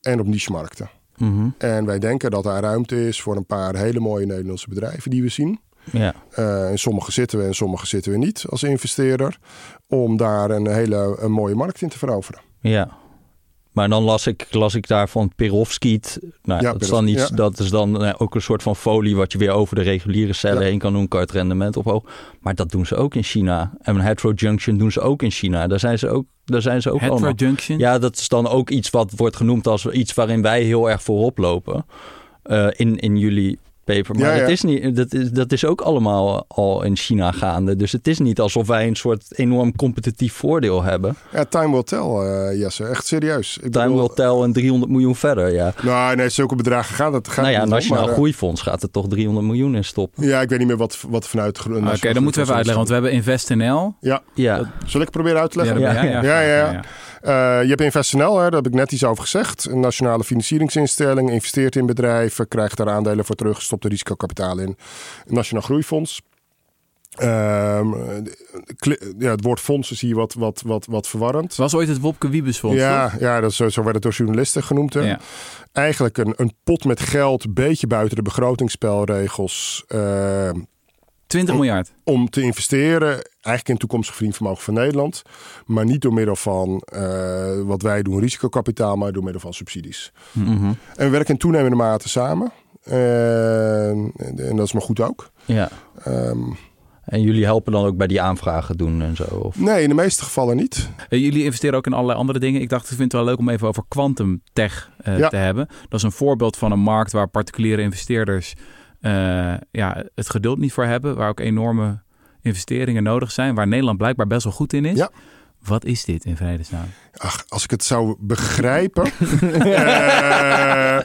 en op niche-markten. Mhm. En wij denken dat daar ruimte is voor een paar hele mooie Nederlandse bedrijven die we zien. Ja. Uh, in sommige zitten we en sommige zitten we niet als investeerder. Om daar een hele een mooie markt in te veroveren. Ja. Maar dan las ik, las ik daar van perovskiet. Nou, Ja, dat, is dan iets, ja. dat is dan eh, ook een soort van folie wat je weer over de reguliere cellen Ja. heen kan doen. Kan het rendement ophoog. Maar dat doen ze ook in China. En een heterojunction doen ze ook in China. Daar zijn ze ook, daar zijn ze ook allemaal. Heterojunction? Ja, dat is dan ook iets wat wordt genoemd als iets waarin wij heel erg voorop lopen. Eh, in, in jullie paper. Maar Ja, ja. Dat, is niet, dat, is, dat is ook allemaal al in China gaande. Dus het is niet alsof wij een soort enorm competitief voordeel hebben. Ja, time will tell, eh, Jesse. Echt serieus. Ik Time bedoel- will tell en 300 miljoen verder, ja. Nou, nee, zulke bedragen gaat het. Gaat nou ja, Nationaal maar, eh, Groeifonds gaat er toch 300 miljoen in stoppen. Ja, ik weet niet meer wat, wat vanuit... de gro- Oké, dan moeten we even uitleggen, want we hebben InvestNL. Ja, Ja, zal ik het proberen uit te leggen? dat Ja. Ja, ja. Eh, je hebt InvestNL, hè, daar heb ik net iets over gezegd. Een nationale financieringsinstelling, investeert in bedrijven, krijgt daar aandelen voor terug, stopt er risicokapitaal in. Nationaal Groeifonds. Ehm, ja, het woord fonds is hier wat, wat, wat, wat verwarrend. Was ooit het Wopke Wiebesfonds, Ja, toch? ja dat is, zo zo werd het door journalisten genoemd. Hè. Ja. Eigenlijk een, een pot met geld, een beetje buiten de begrotingsspelregels. eh, 20 miljard. om te investeren, eigenlijk in toekomstig verdienvermogen van Nederland. Maar niet door middel van eh, wat wij doen, risicokapitaal, maar door middel van subsidies. Mhm. En we werken in toenemende mate samen. En, en dat is maar goed ook. ja. Ehm, En jullie helpen dan ook bij die aanvragen doen en zo? Of? nee, in de meeste gevallen niet. Eh, Jullie investeren ook in allerlei andere dingen. Ik dacht, ik vind het wel leuk om even over quantum tech eh, Ja. te hebben. Dat is een voorbeeld van een markt waar particuliere investeerders eh, ja, het geduld niet voor hebben. Waar ook enorme investeringen nodig zijn. Waar Nederland blijkbaar best wel goed in is. Ja. Wat is dit in vredesnaam? Ach, als ik het zou begrijpen. [laughs] Eh,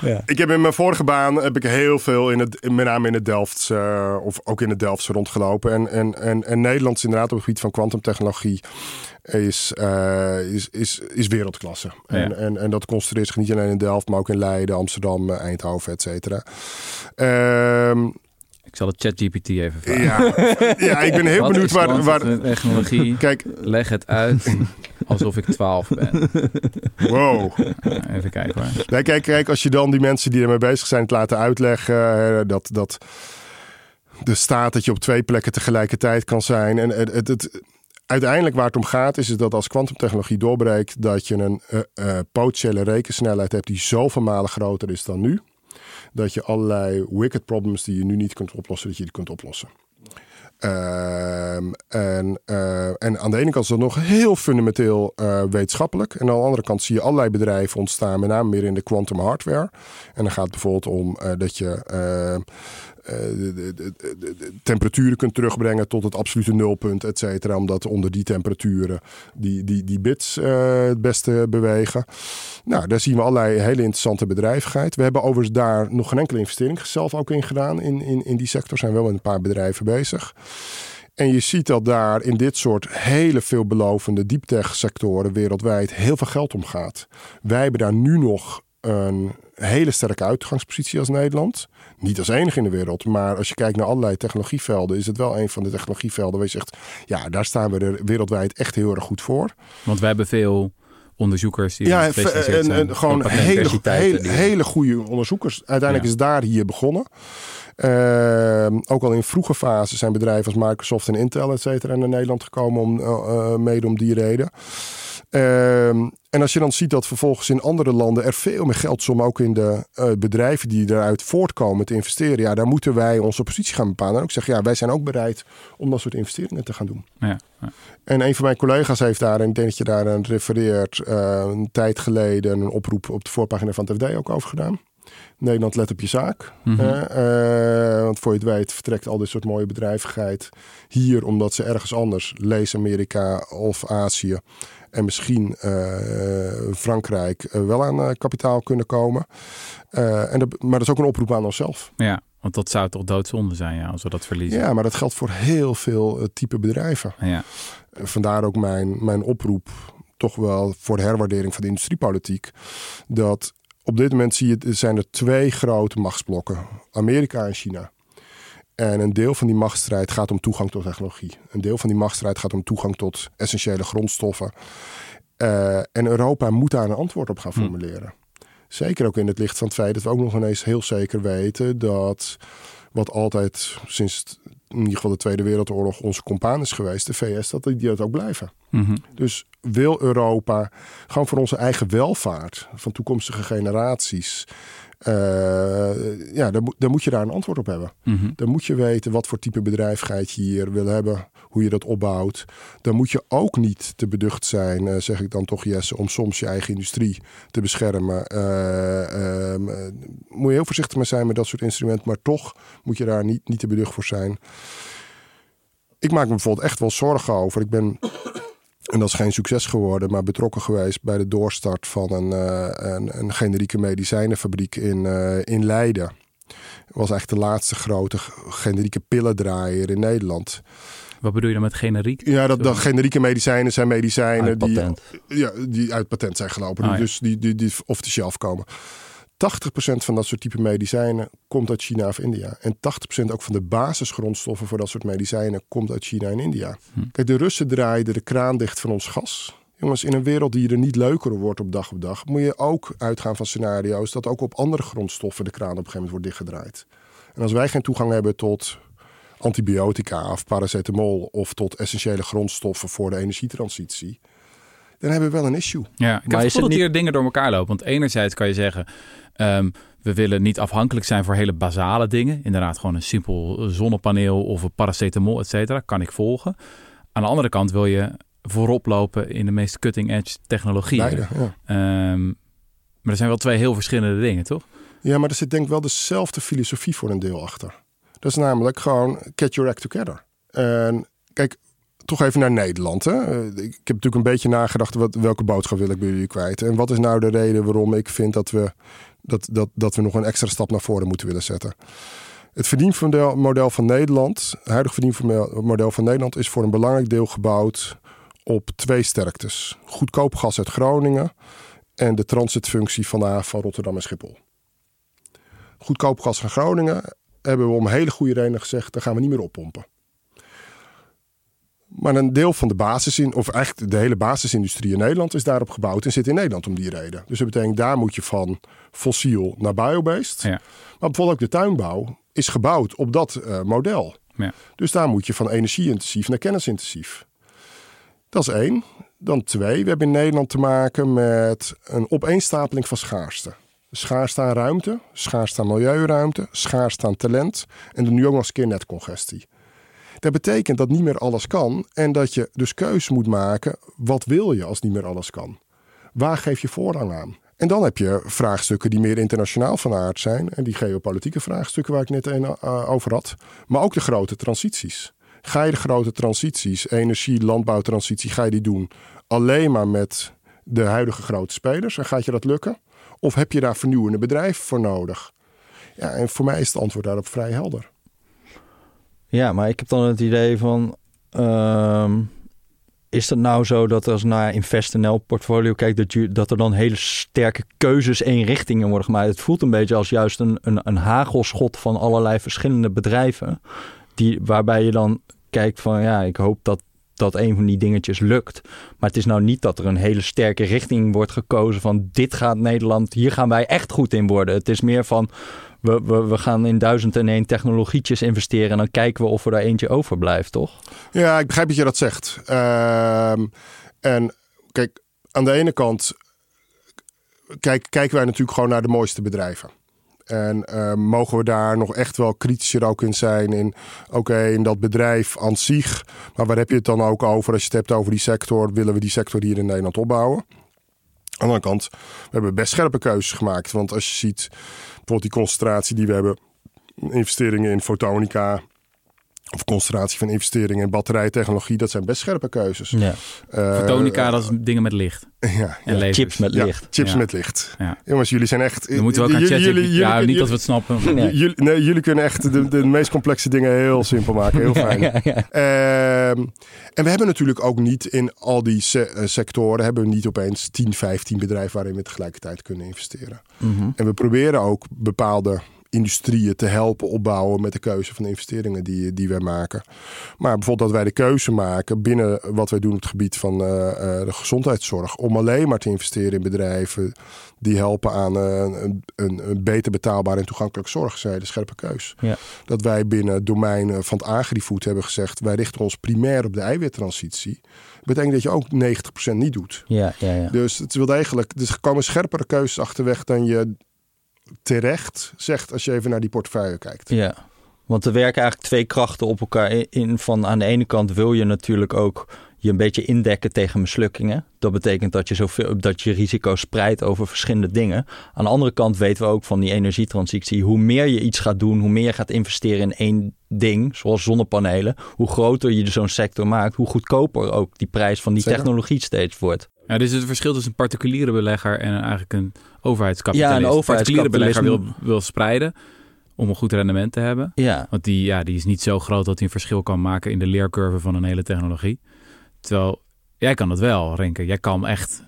Ja. Ik heb in mijn vorige baan heb ik heel veel in het, met name in het Delft eh, of ook in het Delftse rondgelopen. En, en, en, en Nederland is inderdaad op het gebied van kwantumtechnologie is, eh, is, is, is wereldklasse. Ja. En, en, en dat concentreert zich niet alleen in Delft, maar ook in Leiden, Amsterdam, eh, Eindhoven, et cetera. Ehm, Ik zal het ChatGPT even vragen. ja, ja, ik ben heel Wat benieuwd is waar, waar. technologie? Kijk, Leg het uit alsof ik 12 ben. wow. Even kijken hoor. Nee, kijk, kijk, als je dan die mensen die ermee bezig zijn het laten uitleggen, dat, dat de staat dat je op twee plekken tegelijkertijd kan zijn. En het, het, het- uiteindelijk waar het om gaat, is dat als kwantumtechnologie doorbreekt, dat je een eh, eh, potentiële rekensnelheid hebt die zoveel malen groter is dan nu. Dat je allerlei wicked problems die je nu niet kunt oplossen, dat je die kunt oplossen. Ehm, en, eh, en aan de ene kant is dat nog heel fundamenteel eh, wetenschappelijk. En aan de andere kant zie je allerlei bedrijven ontstaan, met name meer in de quantum hardware. En dan gaat het bijvoorbeeld om eh, dat je de, de, temperaturen kunt terugbrengen tot het absolute nulpunt, et cetera. Omdat onder die temperaturen die, die, die bits eh, het beste bewegen. Nou, daar zien we allerlei hele interessante bedrijvigheid. We hebben overigens daar nog geen enkele investering zelf ook in gedaan. In, in, in die sector zijn we wel met een paar bedrijven bezig. En je ziet dat daar in dit soort hele veelbelovende deeptech sectoren wereldwijd heel veel geld omgaat. Wij hebben daar nu nog een hele sterke uitgangspositie als Nederland. Niet als enige in de wereld, maar als je kijkt naar allerlei technologievelden, is het wel een van de technologievelden waar je zegt, ja, daar staan we er wereldwijd echt heel erg goed voor. Want we hebben veel onderzoekers die Ja, en, zijn. en gewoon hele, hele, hele goede onderzoekers. Uiteindelijk Ja. is daar hier begonnen. Ehm, ook al in vroege fases zijn bedrijven als Microsoft en Intel et cetera naar Nederland gekomen om, eh, mede om die reden. Ehm, en als je dan ziet dat vervolgens in andere landen er veel meer geld om ook in de eh, bedrijven die eruit voortkomen te investeren. Ja, daar moeten wij onze positie gaan bepalen. En ook zeggen, ja, wij zijn ook bereid om dat soort investeringen te gaan doen. Ja, ja. En een van mijn collega's heeft daar, en ik denk dat je daar aan refereert, eh, een tijd geleden een oproep op de voorpagina van het FD ook over gedaan. Nederland let op je zaak. Mhm. Eh, want voor je het weet vertrekt al dit soort mooie bedrijvigheid hier omdat ze ergens anders, lees Amerika of Azië en misschien eh, Frankrijk, eh, wel aan eh, kapitaal kunnen komen. En dat, maar dat is ook een oproep aan onszelf. ja, want dat zou toch doodzonde zijn ja, als we dat verliezen. Ja, maar dat geldt voor heel veel type bedrijven. Ja. Vandaar ook mijn, mijn oproep, toch wel voor de herwaardering van de industriepolitiek. Dat op dit moment zie je, zijn er twee grote machtsblokken: Amerika en China. En een deel van die machtsstrijd gaat om toegang tot technologie. Een deel van die machtsstrijd gaat om toegang tot essentiële grondstoffen. Eh, en Europa moet daar een antwoord op gaan Hm. formuleren. Zeker ook in het licht van het feit dat we ook nog ineens heel zeker weten dat wat altijd sinds in ieder geval de Tweede Wereldoorlog onze compaan is geweest, de VS, dat die dat ook blijven. Mhm. Dus wil Europa gewoon voor onze eigen welvaart van toekomstige generaties ja, dan, dan, moet je daar een antwoord op hebben. Mhm. Dan moet je weten wat voor type bedrijvigheid je hier wil hebben, hoe je dat opbouwt. Dan moet je ook niet te beducht zijn, uh, zeg ik dan toch Jesse, om soms je eigen industrie te beschermen. Uh, moet je heel voorzichtig mee zijn met dat soort instrumenten, maar toch moet je daar niet, niet te beducht voor zijn. Ik maak me bijvoorbeeld echt wel zorgen over. Ik ben en dat is geen succes geworden, maar betrokken geweest bij de doorstart van een, uh, een, een, generieke medicijnenfabriek in, uh, in Leiden. Was eigenlijk de laatste grote generieke pillendraaier in Nederland. Wat bedoel je dan met generiek? Ja, dat, dat generieke medicijnen zijn medicijnen Uit die, patent. ja, die uit patent zijn gelopen. Ah, ja. Dus die, die, die off the shelf komen. 80% van dat soort type medicijnen komt uit China of India. En 80% ook van de basisgrondstoffen voor dat soort medicijnen komt uit China en India. Hm. Kijk, de Russen draaiden de kraan dicht van ons gas. Jongens, in een wereld die er niet leuker wordt op dag op dag, moet je ook uitgaan van scenario's dat ook op andere grondstoffen de kraan op een gegeven moment wordt dichtgedraaid. En als wij geen toegang hebben tot antibiotica of paracetamol of tot essentiële grondstoffen voor de energietransitie, dan hebben we wel een issue. Ja, ik Maar heb is het gevoel het dat hier dingen door elkaar lopen. Want enerzijds kan je zeggen, ehm, we willen niet afhankelijk zijn voor hele basale dingen. Inderdaad, gewoon een simpel zonnepaneel of een paracetamol, et cetera. Kan ik volgen. Aan de andere kant wil je voorop lopen in de meest cutting-edge technologieën. Ja. Ehm, maar er zijn wel twee heel verschillende dingen, toch? Ja, maar er zit denk ik wel dezelfde filosofie voor een deel achter. Dat is namelijk gewoon get your act together. En kijk, toch even naar Nederland. Hè? Eh, Ik heb natuurlijk een beetje nagedacht, wat, welke boodschap wil ik bij jullie kwijt? En wat is nou de reden waarom ik vind dat we, dat, dat, dat we nog een extra stap naar voren moeten willen zetten? Het verdienmodel model van Nederland, het huidige verdienmodel van Nederland, is voor een belangrijk deel gebouwd op twee sterktes. Goedkoop gas uit Groningen en de transitfunctie van de haven van Rotterdam en Schiphol. Goedkoop gas van Groningen hebben we om hele goede redenen gezegd, daar gaan we niet meer oppompen. Maar een deel van de basis, of eigenlijk de hele basisindustrie in Nederland is daarop gebouwd en zit in Nederland om die reden. Dus dat betekent, daar moet je van fossiel naar biobased. Ja. Maar bijvoorbeeld ook de tuinbouw is gebouwd op dat uh, model. Ja. Dus daar moet je van energie-intensief naar kennisintensief. Dat is één. Dan twee, we hebben in Nederland te maken met een opeenstapeling van schaarste. Schaarste aan ruimte, schaarste aan milieuruimte, schaarste aan talent en dan nu ook nog eens een keer netcongestie. Dat betekent dat niet meer alles kan en dat je dus keus moet maken. Wat wil je als niet meer alles kan? Waar geef je voorrang aan? En dan heb je vraagstukken die meer internationaal van aard zijn. En die geopolitieke vraagstukken waar ik net uh, over had. Maar ook de grote transities. Ga je de grote transities, energie, landbouwtransitie, ga je die doen alleen maar met de huidige grote spelers? En gaat je dat lukken? Of heb je daar vernieuwende bedrijven voor nodig? Ja, en voor mij is het antwoord daarop vrij helder. Ja, maar ik heb dan het idee van... Uh, is het nou zo dat als naar InvestNL portfolio kijkt... Dat, je, dat er dan hele sterke keuzes in richtingen worden gemaakt? Het voelt een beetje als juist een, een, een hagelschot van allerlei verschillende bedrijven... Die, waarbij je dan kijkt van ja, ik hoop dat dat een van die dingetjes lukt. Maar het is nou niet dat er een hele sterke richting wordt gekozen van dit gaat Nederland, hier gaan wij echt goed in worden. Het is meer van we, we, gaan in duizend en één technologietjes investeren en dan kijken we of er daar eentje overblijft, toch? Ja, ik begrijp dat je dat zegt. Uh, en kijk, aan de ene kant kijk, kijken wij natuurlijk gewoon naar de mooiste bedrijven. En uh, mogen we daar nog echt wel kritischer ook in zijn in, oké, in dat bedrijf aan zich. Maar waar heb je het dan ook over als je het hebt over die sector? Willen we die sector hier in Nederland opbouwen? Aan de andere kant, we hebben best scherpe keuzes gemaakt. Want als je ziet, bijvoorbeeld die concentratie die we hebben, investeringen in fotonica, of concentratie van investeringen in batterijtechnologie, dat zijn best scherpe keuzes. Ja. Uh, Fotonica, dat is dingen met licht. [laughs] Ja, en ja chips met licht. Ja, chips Ja. met licht. Ja. Jongens, jullie zijn echt... Dan moeten we ook aan jullie- chatten. jullie- jullie ja, kunnen- niet dat we het snappen. Nee. Jullie, nee, jullie kunnen echt de, de meest complexe dingen heel simpel maken. Heel [laughs] fijn. Ja, ja, ja. Ehm, en we hebben natuurlijk ook niet in al die se- eh, sectoren... hebben we niet opeens 10, 15 bedrijven... waarin we tegelijkertijd kunnen investeren. Mhm. En we proberen ook bepaalde industrieën te helpen opbouwen met de keuze van de investeringen die, die wij maken. Maar bijvoorbeeld dat wij de keuze maken binnen wat wij doen op het gebied van eh, eh, de gezondheidszorg. Om alleen maar te investeren in bedrijven die helpen aan eh, een, een, een beter betaalbare en toegankelijke zorg. Zij de scherpe keus. Ja. Dat wij binnen het domein van het agrifood hebben gezegd. Wij richten ons primair op de eiwittransitie. Betekent dat je ook 90% niet doet. Ja, ja, ja. Dus het wil eigenlijk, dus er komen scherpere keuzes achterweg dan je terecht zegt als je even naar die portefeuille kijkt. Ja, want er werken eigenlijk twee krachten op elkaar in. Van aan de ene kant wil je natuurlijk ook je een beetje indekken tegen mislukkingen. Dat betekent dat je, zoveel, dat je risico spreidt over verschillende dingen. Aan de andere kant weten we ook van die energietransitie... hoe meer je iets gaat doen, hoe meer je gaat investeren in één ding... zoals zonnepanelen, hoe groter je zo'n sector maakt... hoe goedkoper ook die prijs van die technologie steeds wordt. Ja, dus het verschil tussen een particuliere belegger en eigenlijk een overheidskapitalist. Ja, een belegger wil, wil spreiden om een goed rendement te hebben. Ja. Want die, ja, die is niet zo groot dat hij een verschil kan maken in de leercurve van een hele technologie. Terwijl jij kan het wel, Renke. Jij kan echt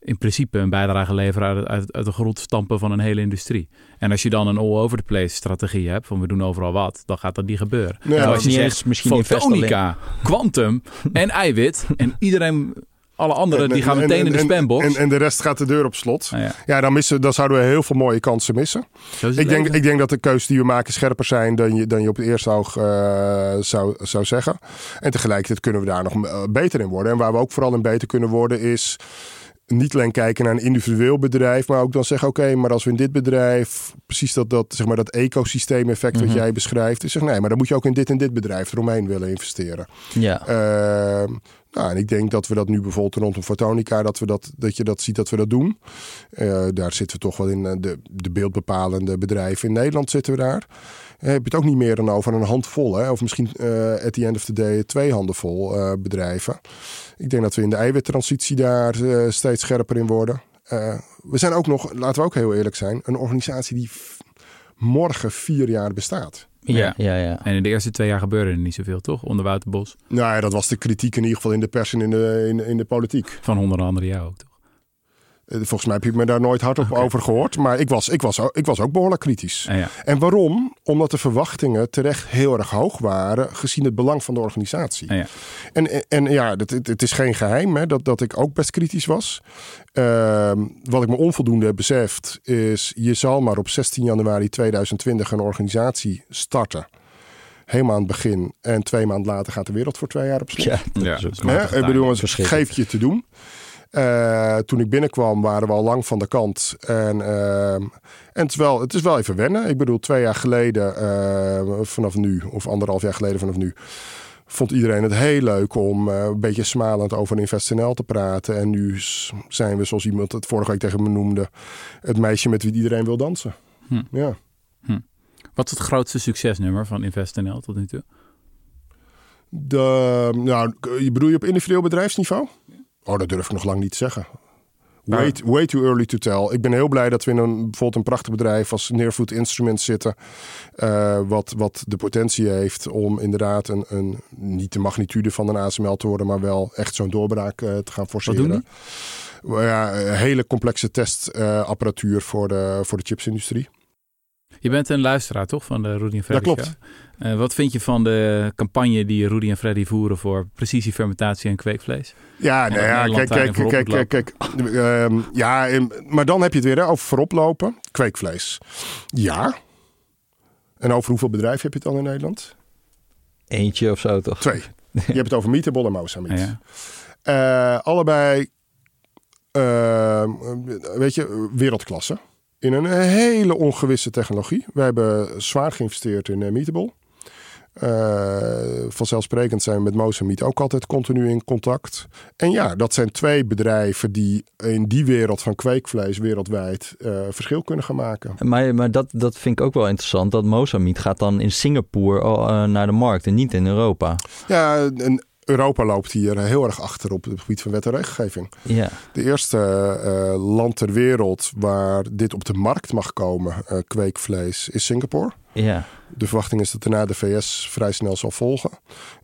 in principe een bijdrage leveren uit, uit, uit de grond stampen van een hele industrie. En als je dan een all-over-the-place strategie hebt, van we doen overal wat, dan gaat dat niet gebeuren. Nee, Nou, als je niet zegt eens misschien fotonica, quantum en eiwit en iedereen, alle anderen, die gaan meteen in de spambox. En, en, de rest gaat de deur op slot. Nou ja, Ja, dan, missen, dan zouden we heel veel mooie kansen missen. Ik denk, leven. ik denk dat de keuzes die we maken scherper zijn dan je, dan je op het eerste oog eh, zou, zou zeggen. En tegelijkertijd kunnen we daar nog eh, beter in worden. En waar we ook vooral in beter kunnen worden is niet alleen kijken naar een individueel bedrijf, maar ook dan zeggen: oké, maar als we in dit bedrijf precies dat, dat, zeg maar, dat ecosysteemeffect wat Mhm. jij beschrijft, is zeg nee, maar dan moet je ook in dit en dit bedrijf eromheen willen investeren. Ja. Ehm, nou, en ik denk dat we dat nu bijvoorbeeld rondom Fotonica, dat, we dat, dat je dat ziet dat we dat doen. Eh, daar zitten we toch wel in eh, de, de beeldbepalende bedrijven in Nederland zitten we daar. Eh, heb je het ook niet meer dan over een handvol, hè? of misschien eh at the end of the day twee handen vol eh, bedrijven. Ik denk dat we in de eiwittransitie daar eh, steeds scherper in worden. Eh, we zijn ook nog, laten we ook heel eerlijk zijn, een organisatie die morgen vier jaar bestaat. Ja, ja, ja. En in de eerste twee jaar gebeurde er niet zoveel, toch? Onder Wouter Bos. Nou ja, dat was de kritiek in ieder geval in de pers en in de, in, in de politiek. Van onder andere jou ook, toch? Eh, Volgens mij heb je me daar nooit hardop Oké. over gehoord. Maar ik was, ik, was, ook- ik was ook behoorlijk kritisch. En ja. En waarom? Omdat de verwachtingen terecht heel erg hoog waren. gezien het belang van de organisatie. En ja. En, en, en ja, het, het, het is geen geheim hè, dat, dat ik ook best kritisch was. Ehm, wat ik me onvoldoende heb beseft. is. je zal maar op 16 januari 2020 een organisatie starten. Helemaal aan het begin. En twee maanden later gaat de wereld voor twee jaar op slot. Ja, dat Ja, Hè? Ik bedoel, het Verschrikkelijk. geef je te doen. Eh, toen ik binnenkwam waren we al lang van de kant. En, ehm, en het, is wel, het is wel even wennen. Ik bedoel, twee jaar geleden eh, vanaf nu, of anderhalf jaar geleden vanaf nu, vond iedereen het heel leuk om eh, een beetje smalend over InvestNL te praten. En nu zijn we, zoals iemand het vorige week tegen me noemde, het meisje met wie iedereen wil dansen. Hm. Ja. Wat is het grootste succesnummer van InvestNL tot nu toe? De, nou, je bedoel je op individueel bedrijfsniveau? Oh, dat durf ik nog lang niet te zeggen. Way, way too early to tell. Ik ben heel blij dat we in een, bijvoorbeeld een prachtig bedrijf als Nearfood Instruments zitten. eh, wat, wat de potentie heeft om inderdaad een, een, niet de magnitude van een ASML te worden, maar wel echt zo'n doorbraak eh, te gaan forceren. doen Well, Ja, een hele complexe testapparatuur voor, de, voor de chipsindustrie. Je bent een luisteraar, toch? Van de Rudy en Freddy Dat klopt. Show? Eh, wat vind je van de campagne die Rudy en Freddy voeren voor precisiefermentatie en kweekvlees? Ja, En nou ja, kijk, kijk, kijk, kijk, kijk. Ehm, ja, maar dan heb je het weer hè, over vooroplopen. Kweekvlees. Ja. En over hoeveel bedrijven heb je het dan in Nederland? Eentje of zo toch? Twee. Je hebt het over Meatable en. Ja, ja. Eh, allebei, ehm, weet je, wereldklasse. In een hele ongewisse technologie. We hebben zwaar geïnvesteerd in eh, Meatable. Eh, vanzelfsprekend zijn we met Mozameat ook altijd continu in contact. En ja, dat zijn twee bedrijven die in die wereld van kweekvlees wereldwijd eh, verschil kunnen gaan maken. Maar, maar dat, dat vind ik ook wel interessant. Dat Mozambique gaat dan in Singapore eh, naar de markt en niet in Europa. Ja, en Europa loopt hier heel erg achter op het gebied van wet en regelgeving. Ja, De eerste eh, land ter wereld waar dit op de markt mag komen, eh, kweekvlees, is Singapore. ja. De verwachting is dat daarna de VS vrij snel zal volgen.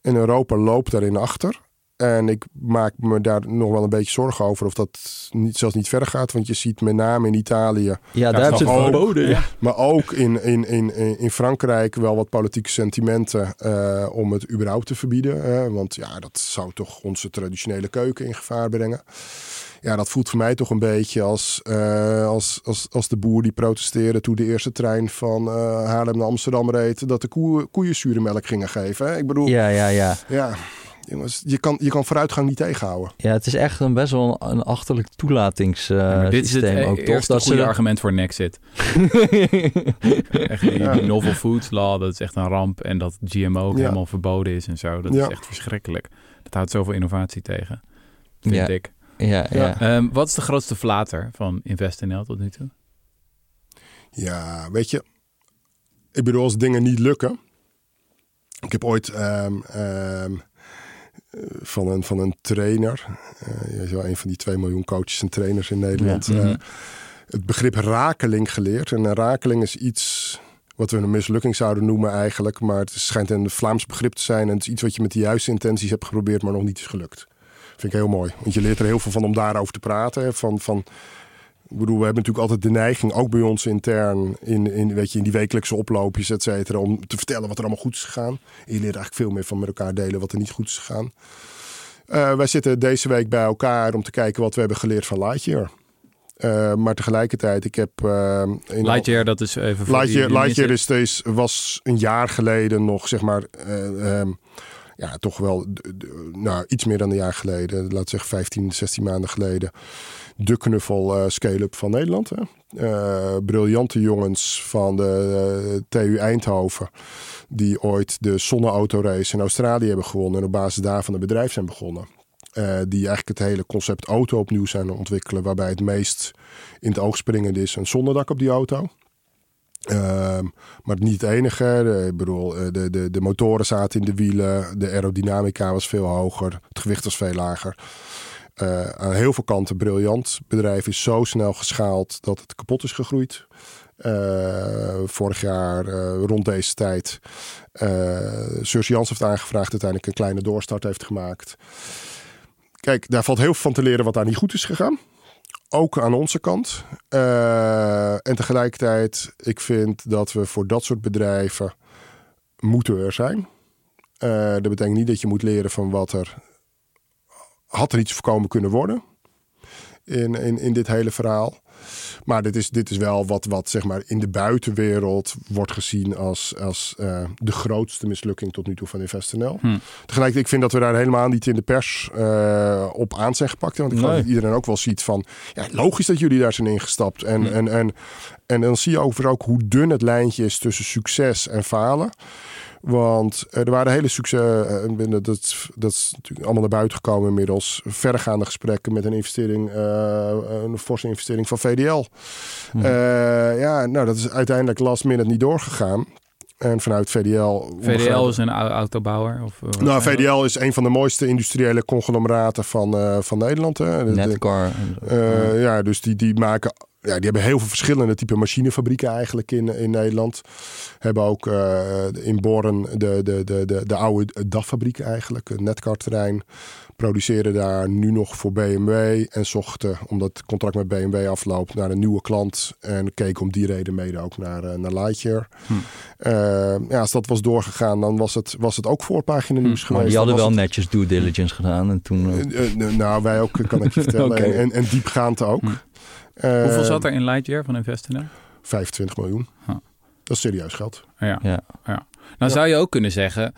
En Europa loopt daarin achter. En ik maak me daar nog wel een beetje zorgen over of dat niet, zelfs niet verder gaat. Want je ziet met name in Italië, ja daar is hebben ze het verboden. Ja. maar ook in, in, in, in Frankrijk wel wat politieke sentimenten eh, om het überhaupt te verbieden. want ja, dat zou toch onze traditionele keuken in gevaar brengen. Ja, dat voelt voor mij toch een beetje als, eh, als, als, als de boer die protesteerde toen de eerste trein van eh, Haarlem naar Amsterdam reed. Dat de koe, koeien zure melk gingen geven. Hè? Ik bedoel, ja, ja, ja. ja, jongens, je kan, je kan vooruitgang niet tegenhouden. Ja, het is echt een best wel een, een achterlijk toelatingssysteem Ja, dit is het ook, e- toch? eerste Dat goede ze argument voor Nexit. [laughs] echt die, Ja. die novel foods law, dat is echt een ramp. En dat GMO ook Ja. helemaal verboden is en zo. Dat Ja. is echt verschrikkelijk. Dat houdt zoveel innovatie tegen, vind Ja. ik. ja, ja. Ja. Ehm, wat is de grootste flater van InvestNL tot nu toe? Ja, weet je, ik bedoel, als dingen niet lukken. Ik heb ooit ehm, ehm, eh, van, een, van een trainer, eh je is wel een van die 2 miljoen coaches en trainers in Nederland, Ja. eh, Mhm. het begrip rakeling geleerd. En een rakeling is iets wat we een mislukking zouden noemen eigenlijk, maar het schijnt een Vlaams begrip te zijn en het is iets wat je met de juiste intenties hebt geprobeerd, maar nog niet is gelukt. Vind ik heel mooi, want je leert er heel veel van om daarover te praten. Van, van, ik bedoel, we hebben natuurlijk altijd de neiging, ook bij ons intern, in, in, weet je, in die wekelijkse oploopjes, et cetera, om te vertellen wat er allemaal goed is gegaan. En je leert eigenlijk veel meer van met elkaar delen wat er niet goed is gegaan. Eh, wij zitten deze week bij elkaar om te kijken wat we hebben geleerd van Lightyear. Eh, maar tegelijkertijd, ik heb... eh, in Lightyear, dat is even voor Lightyear, die- die Lightyear is, is, was een jaar geleden nog, zeg maar, eh, ehm, ja, toch wel nou, iets meer dan een jaar geleden, laat zeggen 15, 16 maanden geleden, de knuffel eh, scale-up van Nederland. Hè? Eh, briljante jongens van de eh, TU Eindhoven, die ooit de zonneautorace in Australië hebben gewonnen en op basis daarvan het bedrijf zijn begonnen. Die eigenlijk het hele concept auto opnieuw zijn ontwikkelen, waarbij het meest in het oog springende is een zonnedak op die auto. Ehm, maar niet het enige. De, ik bedoel, eh, de, de, de motoren zaten in de wielen. De aerodynamica was veel hoger. Het gewicht was veel lager. Eh, aan heel veel kanten briljant. Het bedrijf is zo snel geschaald dat het kapot is gegroeid. Eh, vorig jaar rond deze tijd. Uh, Surs Jans heeft aangevraagd. Uiteindelijk een kleine doorstart heeft gemaakt. Kijk, daar valt heel veel van te leren wat daar niet goed is gegaan ook aan onze kant. Uh, en tegelijkertijd, ik vind dat we voor dat soort bedrijven moeten er zijn. Uh, dat betekent niet dat je moet leren van wat er had er iets voorkomen kunnen worden in, in, in dit hele verhaal. Maar dit is, dit is wel wat, wat zeg maar in de buitenwereld wordt gezien als, als uh, de grootste mislukking tot nu toe van InvestNL. Hm. Tegelijkertijd, ik vind dat we daar helemaal niet in de pers uh, op aan zijn gepakt. Want ik geloof nee. dat iedereen ook wel ziet van, ja, logisch dat jullie daar zijn ingestapt. En, hm. en, en, en dan zie je overigens ook hoe dun het lijntje is tussen succes en falen. Want er waren hele succes. Uh, dat, dat is natuurlijk allemaal naar buiten gekomen inmiddels. Verregaande gesprekken met een investering, uh, een forse investering van VDL. Hmm. Uh, ja, nou, dat is uiteindelijk last minute niet doorgegaan. En vanuit VDL. VDL is een autobouwer? Of, uh, nou, VDL is een van de mooiste industriële conglomeraten van, uh, van Nederland. Hè. Netcar. Uh, ja, dus die, die maken ja, die hebben heel veel verschillende type machinefabrieken eigenlijk in, in Nederland. Hebben ook uh, in Born de, de, de, de, de oude DAF-fabriek eigenlijk, een netcar-terrein. Produceren daar nu nog voor BMW en zochten, omdat het contract met BMW afloopt, naar een nieuwe klant. En keken om die reden mede ook naar, uh, naar Lightyear. Hm. Uh, ja, als dat was doorgegaan, dan was het, was het ook voorpagina nieuws hm. geweest. Maar die hadden wel het... netjes due diligence gedaan. En toen, nou, wij ook, kan ik je [laughs] vertellen. okay. en, en diepgaand ook. Hm. Uh, Hoeveel zat er in Lightyear van InvestNL? 25 miljoen. Huh. Dat is serieus geld. Ja. ja. ja. Nou ja. zou je ook kunnen zeggen,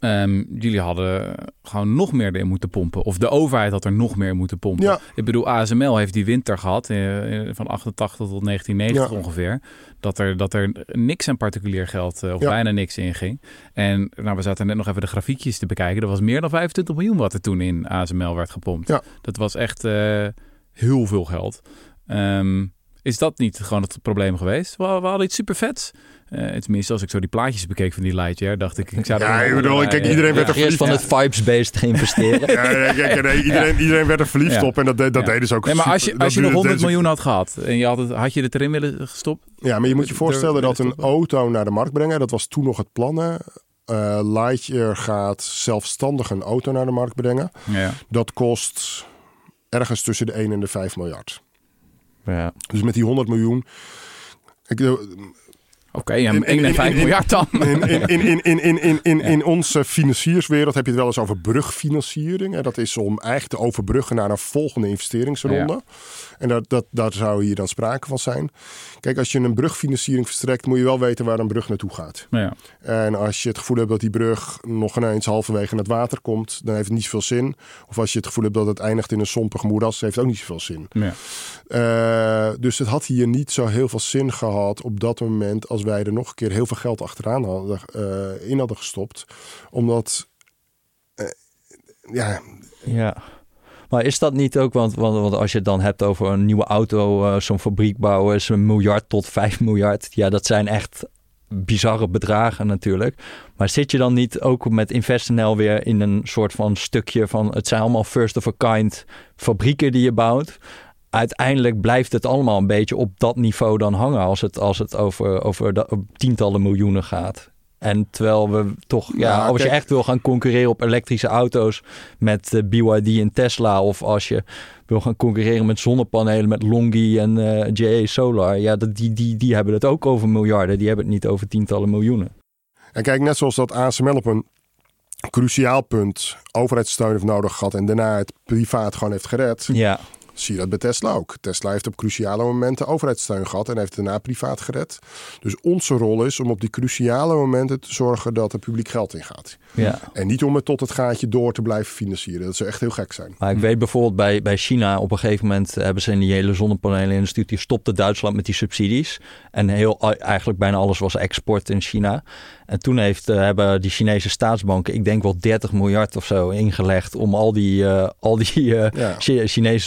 um, jullie hadden gewoon nog meer erin moeten pompen. Of de overheid had er nog meer moeten pompen. Ja. Ik bedoel, ASML heeft die winter gehad, uh, van 88 tot 1990 ongeveer. Dat er, dat er niks aan particulier geld, of bijna niks in ging. En nou, we zaten net nog even de grafiekjes te bekijken. Er was meer dan 25 miljoen wat er toen in ASML werd gepompt. Dat was echt uh, heel veel geld. Um, is dat niet gewoon het probleem geweest? We, we hadden iets super vets. Uh, tenminste, als ik zo die plaatjes bekeek van die Lightyear, dacht ik... ik zou ja, ik bedoel, kijk, iedereen werd er verliefd van het vibes-based investeren. ja, ja, kijk, nee, iedereen, iedereen werd er verliefd ja. op en dat, dat ja. deden ze ook. Nee, maar als je, als je nog 100 deze... miljoen had gehad en je had, het, had je het erin willen gestopt? Ja, maar je moet je voorstellen dat een auto naar de markt brengen, dat was toen nog het plan. Uh, Lightyear gaat zelfstandig een auto naar de markt brengen. Ja. Dat kost ergens tussen de 1 en de 5 miljard. Ja. Dus met die 100 miljoen. Ik, Oké, en 5 miljard dan. In onze financierswereld heb je het wel eens over brugfinanciering. En dat is om eigenlijk te overbruggen naar een volgende investeringsronde. En dat, dat, daar zou hier dan sprake van zijn. Kijk, als je een brugfinanciering verstrekt, moet je wel weten waar een brug naartoe gaat. Ja. En als je het gevoel hebt dat die brug nog ineens halverwege in het water komt, dan heeft het niet zoveel zin. Of als je het gevoel hebt dat het eindigt in een sompige moeras, heeft het ook niet zoveel zin. Ja. Eh, dus het had hier niet zo heel veel zin gehad op dat moment als wij er nog een keer heel veel geld achteraan hadden, eh, in hadden gestopt. Omdat, eh, ja, Ja. Maar is dat niet ook, want, want, als je het dan hebt over een nieuwe auto, eh, zo'n fabriek bouwen, is een miljard tot 5 miljard. Ja, dat zijn echt bizarre bedragen natuurlijk. Maar zit je dan niet ook met InvestNL weer in een soort van stukje van, het zijn allemaal first of a kind fabrieken die je bouwt. Uiteindelijk blijft het allemaal een beetje op dat niveau dan hangen als het, als het over, over de, op tientallen miljoenen gaat. En terwijl we toch, ja, Ja, als je echt wil gaan concurreren op elektrische auto's met eh, BYD en Tesla, of als je wil gaan concurreren met zonnepanelen met Longi en eh JA Solar, ja, dat, die, die, die hebben het ook over miljarden, die hebben het niet over tientallen miljoenen. en kijk, net zoals dat ASML op een cruciaal punt overheidssteun heeft nodig gehad en daarna het privaat gewoon heeft gered, Ja, zie je dat bij Tesla ook. Tesla heeft op cruciale momenten overheidssteun gehad en heeft daarna privaat gered. Dus onze rol is om op die cruciale momenten te zorgen dat er publiek geld in gaat. ja. En niet om het tot het gaatje door te blijven financieren. Dat zou echt heel gek zijn. Maar ik weet bijvoorbeeld bij, bij China, op een gegeven moment hebben ze in die hele zonnepanelenindustrie, die stopte Duitsland met die subsidies. En heel, eigenlijk bijna alles was export in China. En toen heeft, eh, hebben die Chinese staatsbanken, ik denk wel 30 miljard of zo, ingelegd om al die, eh, al die eh, Ja. Chinese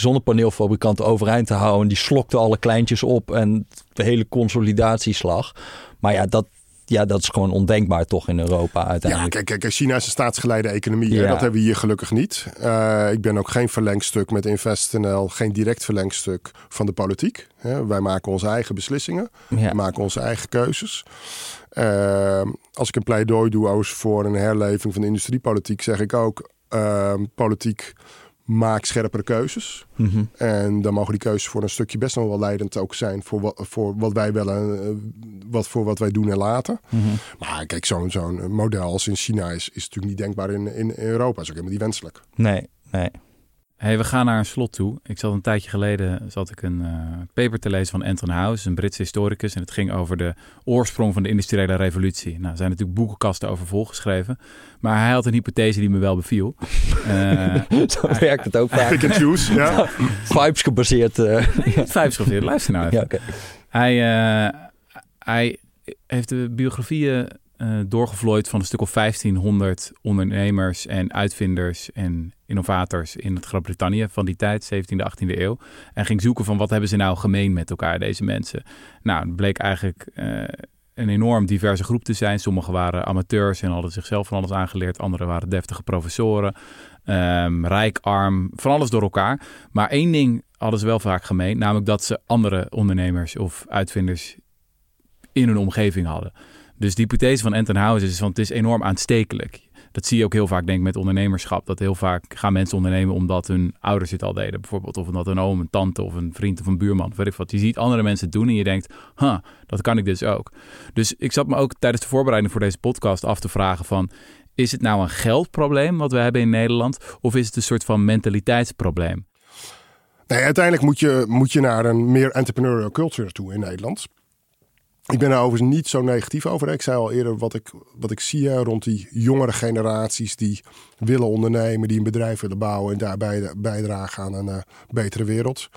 zonnepaneelfabrikanten overeind te houden. Die slokten alle kleintjes op en de hele consolidatieslag. Maar ja, dat, ja, dat is gewoon ondenkbaar toch in Europa Ja, uiteindelijk. kijk, kijk, China is een staatsgeleide economie. Ja. Dat hebben we hier gelukkig niet. Eh, ik ben ook geen verlengstuk met InvestNL, geen direct verlengstuk van de politiek. Hè. Wij maken onze eigen beslissingen, Ja. we maken onze eigen keuzes. Eh, als ik een pleidooi doe voor een herleving van de industriepolitiek, zeg ik ook: eh, politiek maak scherpere keuzes. Mhm. En dan mogen die keuzes voor een stukje best nog wel leidend ook zijn voor wat, voor wat wij willen, eh, wat voor wat wij doen en laten. Mhm. Maar kijk, zo'n zo'n model als in China is, is natuurlijk niet denkbaar in, in Europa. is ook helemaal niet wenselijk. Nee, nee. Hey, we gaan naar een slot toe. Ik zat een tijdje geleden zat ik een eh, paper te lezen van Anton House, een Britse historicus. En het ging over de oorsprong van de industriële revolutie. Nou, er zijn natuurlijk boekenkasten over volgeschreven. Maar hij had een hypothese die me wel beviel. [laughs] Eh, Zo werkt het ook vaak. Pick and choose, ja. [laughs] Vibes gebaseerd. eh, vijf schrift, luister nou even. ja, oké. Hij, eh, hij heeft de biografieën eh, doorgevlooid van een stuk of 1500 ondernemers en uitvinders en innovators in het Groot-Brittannië van die tijd, 17e, 18e eeuw. En ging zoeken van wat hebben ze nou gemeen met elkaar, deze mensen. Nou, het bleek eigenlijk eh, een enorm diverse groep te zijn. Sommigen waren amateurs en hadden zichzelf van alles aangeleerd. Anderen waren deftige professoren. Ehm, rijk, arm, van alles door elkaar. Maar één ding hadden ze wel vaak gemeen. Namelijk dat ze andere ondernemers of uitvinders in hun omgeving hadden. Dus de hypothese van Anton House is van het is enorm aanstekelijk. Dat zie je ook heel vaak denk ik met ondernemerschap. Dat heel vaak gaan mensen ondernemen omdat hun ouders het al deden. Bijvoorbeeld of omdat een oom, een tante of een vriend of een buurman. Of weet ik wat. Je ziet andere mensen het doen en je denkt, huh, dat kan ik dus ook. Dus ik zat me ook tijdens de voorbereiding voor deze podcast af te vragen van... Is het nou een geldprobleem wat we hebben in Nederland? Of is het een soort van mentaliteitsprobleem? Nee, uiteindelijk moet je, moet je naar een meer entrepreneurial culture toe in Nederland. Ik ben daar overigens niet zo negatief over. Ik zei al eerder wat ik, wat ik zie rond die jongere generaties die willen ondernemen, die een bedrijf willen bouwen en daarbij bijdragen aan een eh, betere wereld.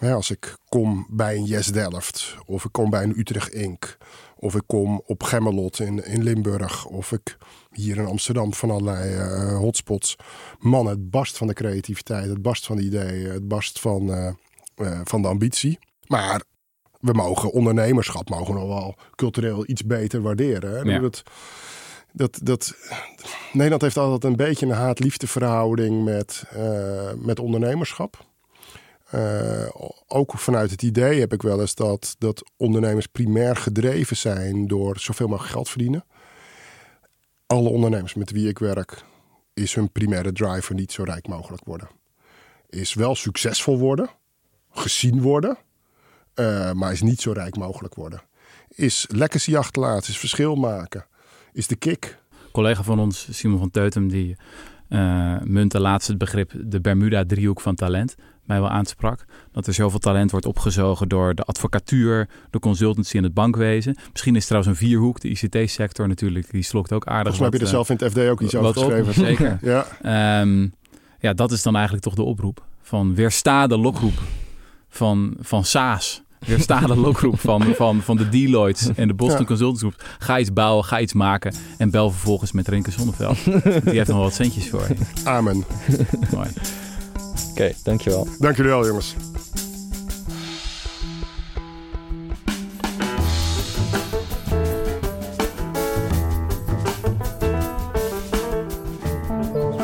Als ik kom bij een Yes Delft, of ik kom bij een Utrecht Inc., of ik kom op Gemmelot in, in Limburg, of ik hier in Amsterdam van allerlei eh, hotspots. Man, het barst van de creativiteit, het barst van de ideeën, het barst van, eh, van de ambitie. Maar we mogen ondernemerschap mogen nog wel cultureel iets beter waarderen. Hè? Ja. Dat, dat, dat, Nederland heeft altijd een beetje een haat-liefde verhouding met, eh, met ondernemerschap. Eh, ook vanuit het idee heb ik wel eens dat, dat ondernemers primair gedreven zijn door zoveel mogelijk geld verdienen. Alle ondernemers met wie ik werk, is hun primaire driver niet zo rijk mogelijk worden. Is wel succesvol worden, gezien worden, eh, maar is niet zo rijk mogelijk worden. is legacy achterlaten, is verschil maken, is de kick. Een collega van ons, Simon van Teutem, die uh, muntte laatst het begrip de Bermuda-driehoek van talent mij wel aansprak. Dat er zoveel talent wordt opgezogen door de advocatuur, de consultancy en het bankwezen. Misschien is trouwens een vierhoek, de ICT-sector natuurlijk, die slokt ook aardig. Volgens mij heb je er zelf in het FD ook iets over geschreven. zeker. [laughs] ja. Um, ja, dat is dan eigenlijk toch de oproep. Van weersta de lokroep van, van SAAS. Weersta de lokroep van, van, van de Deloitte en de Boston ja. Consultants Group. Ga iets bouwen, ga iets maken. En bel vervolgens met Renke Zonneveld. Die heeft nog wel wat centjes voor je. Amen. Mooi. Oké, okay, dankjewel. Dank jullie wel, jongens.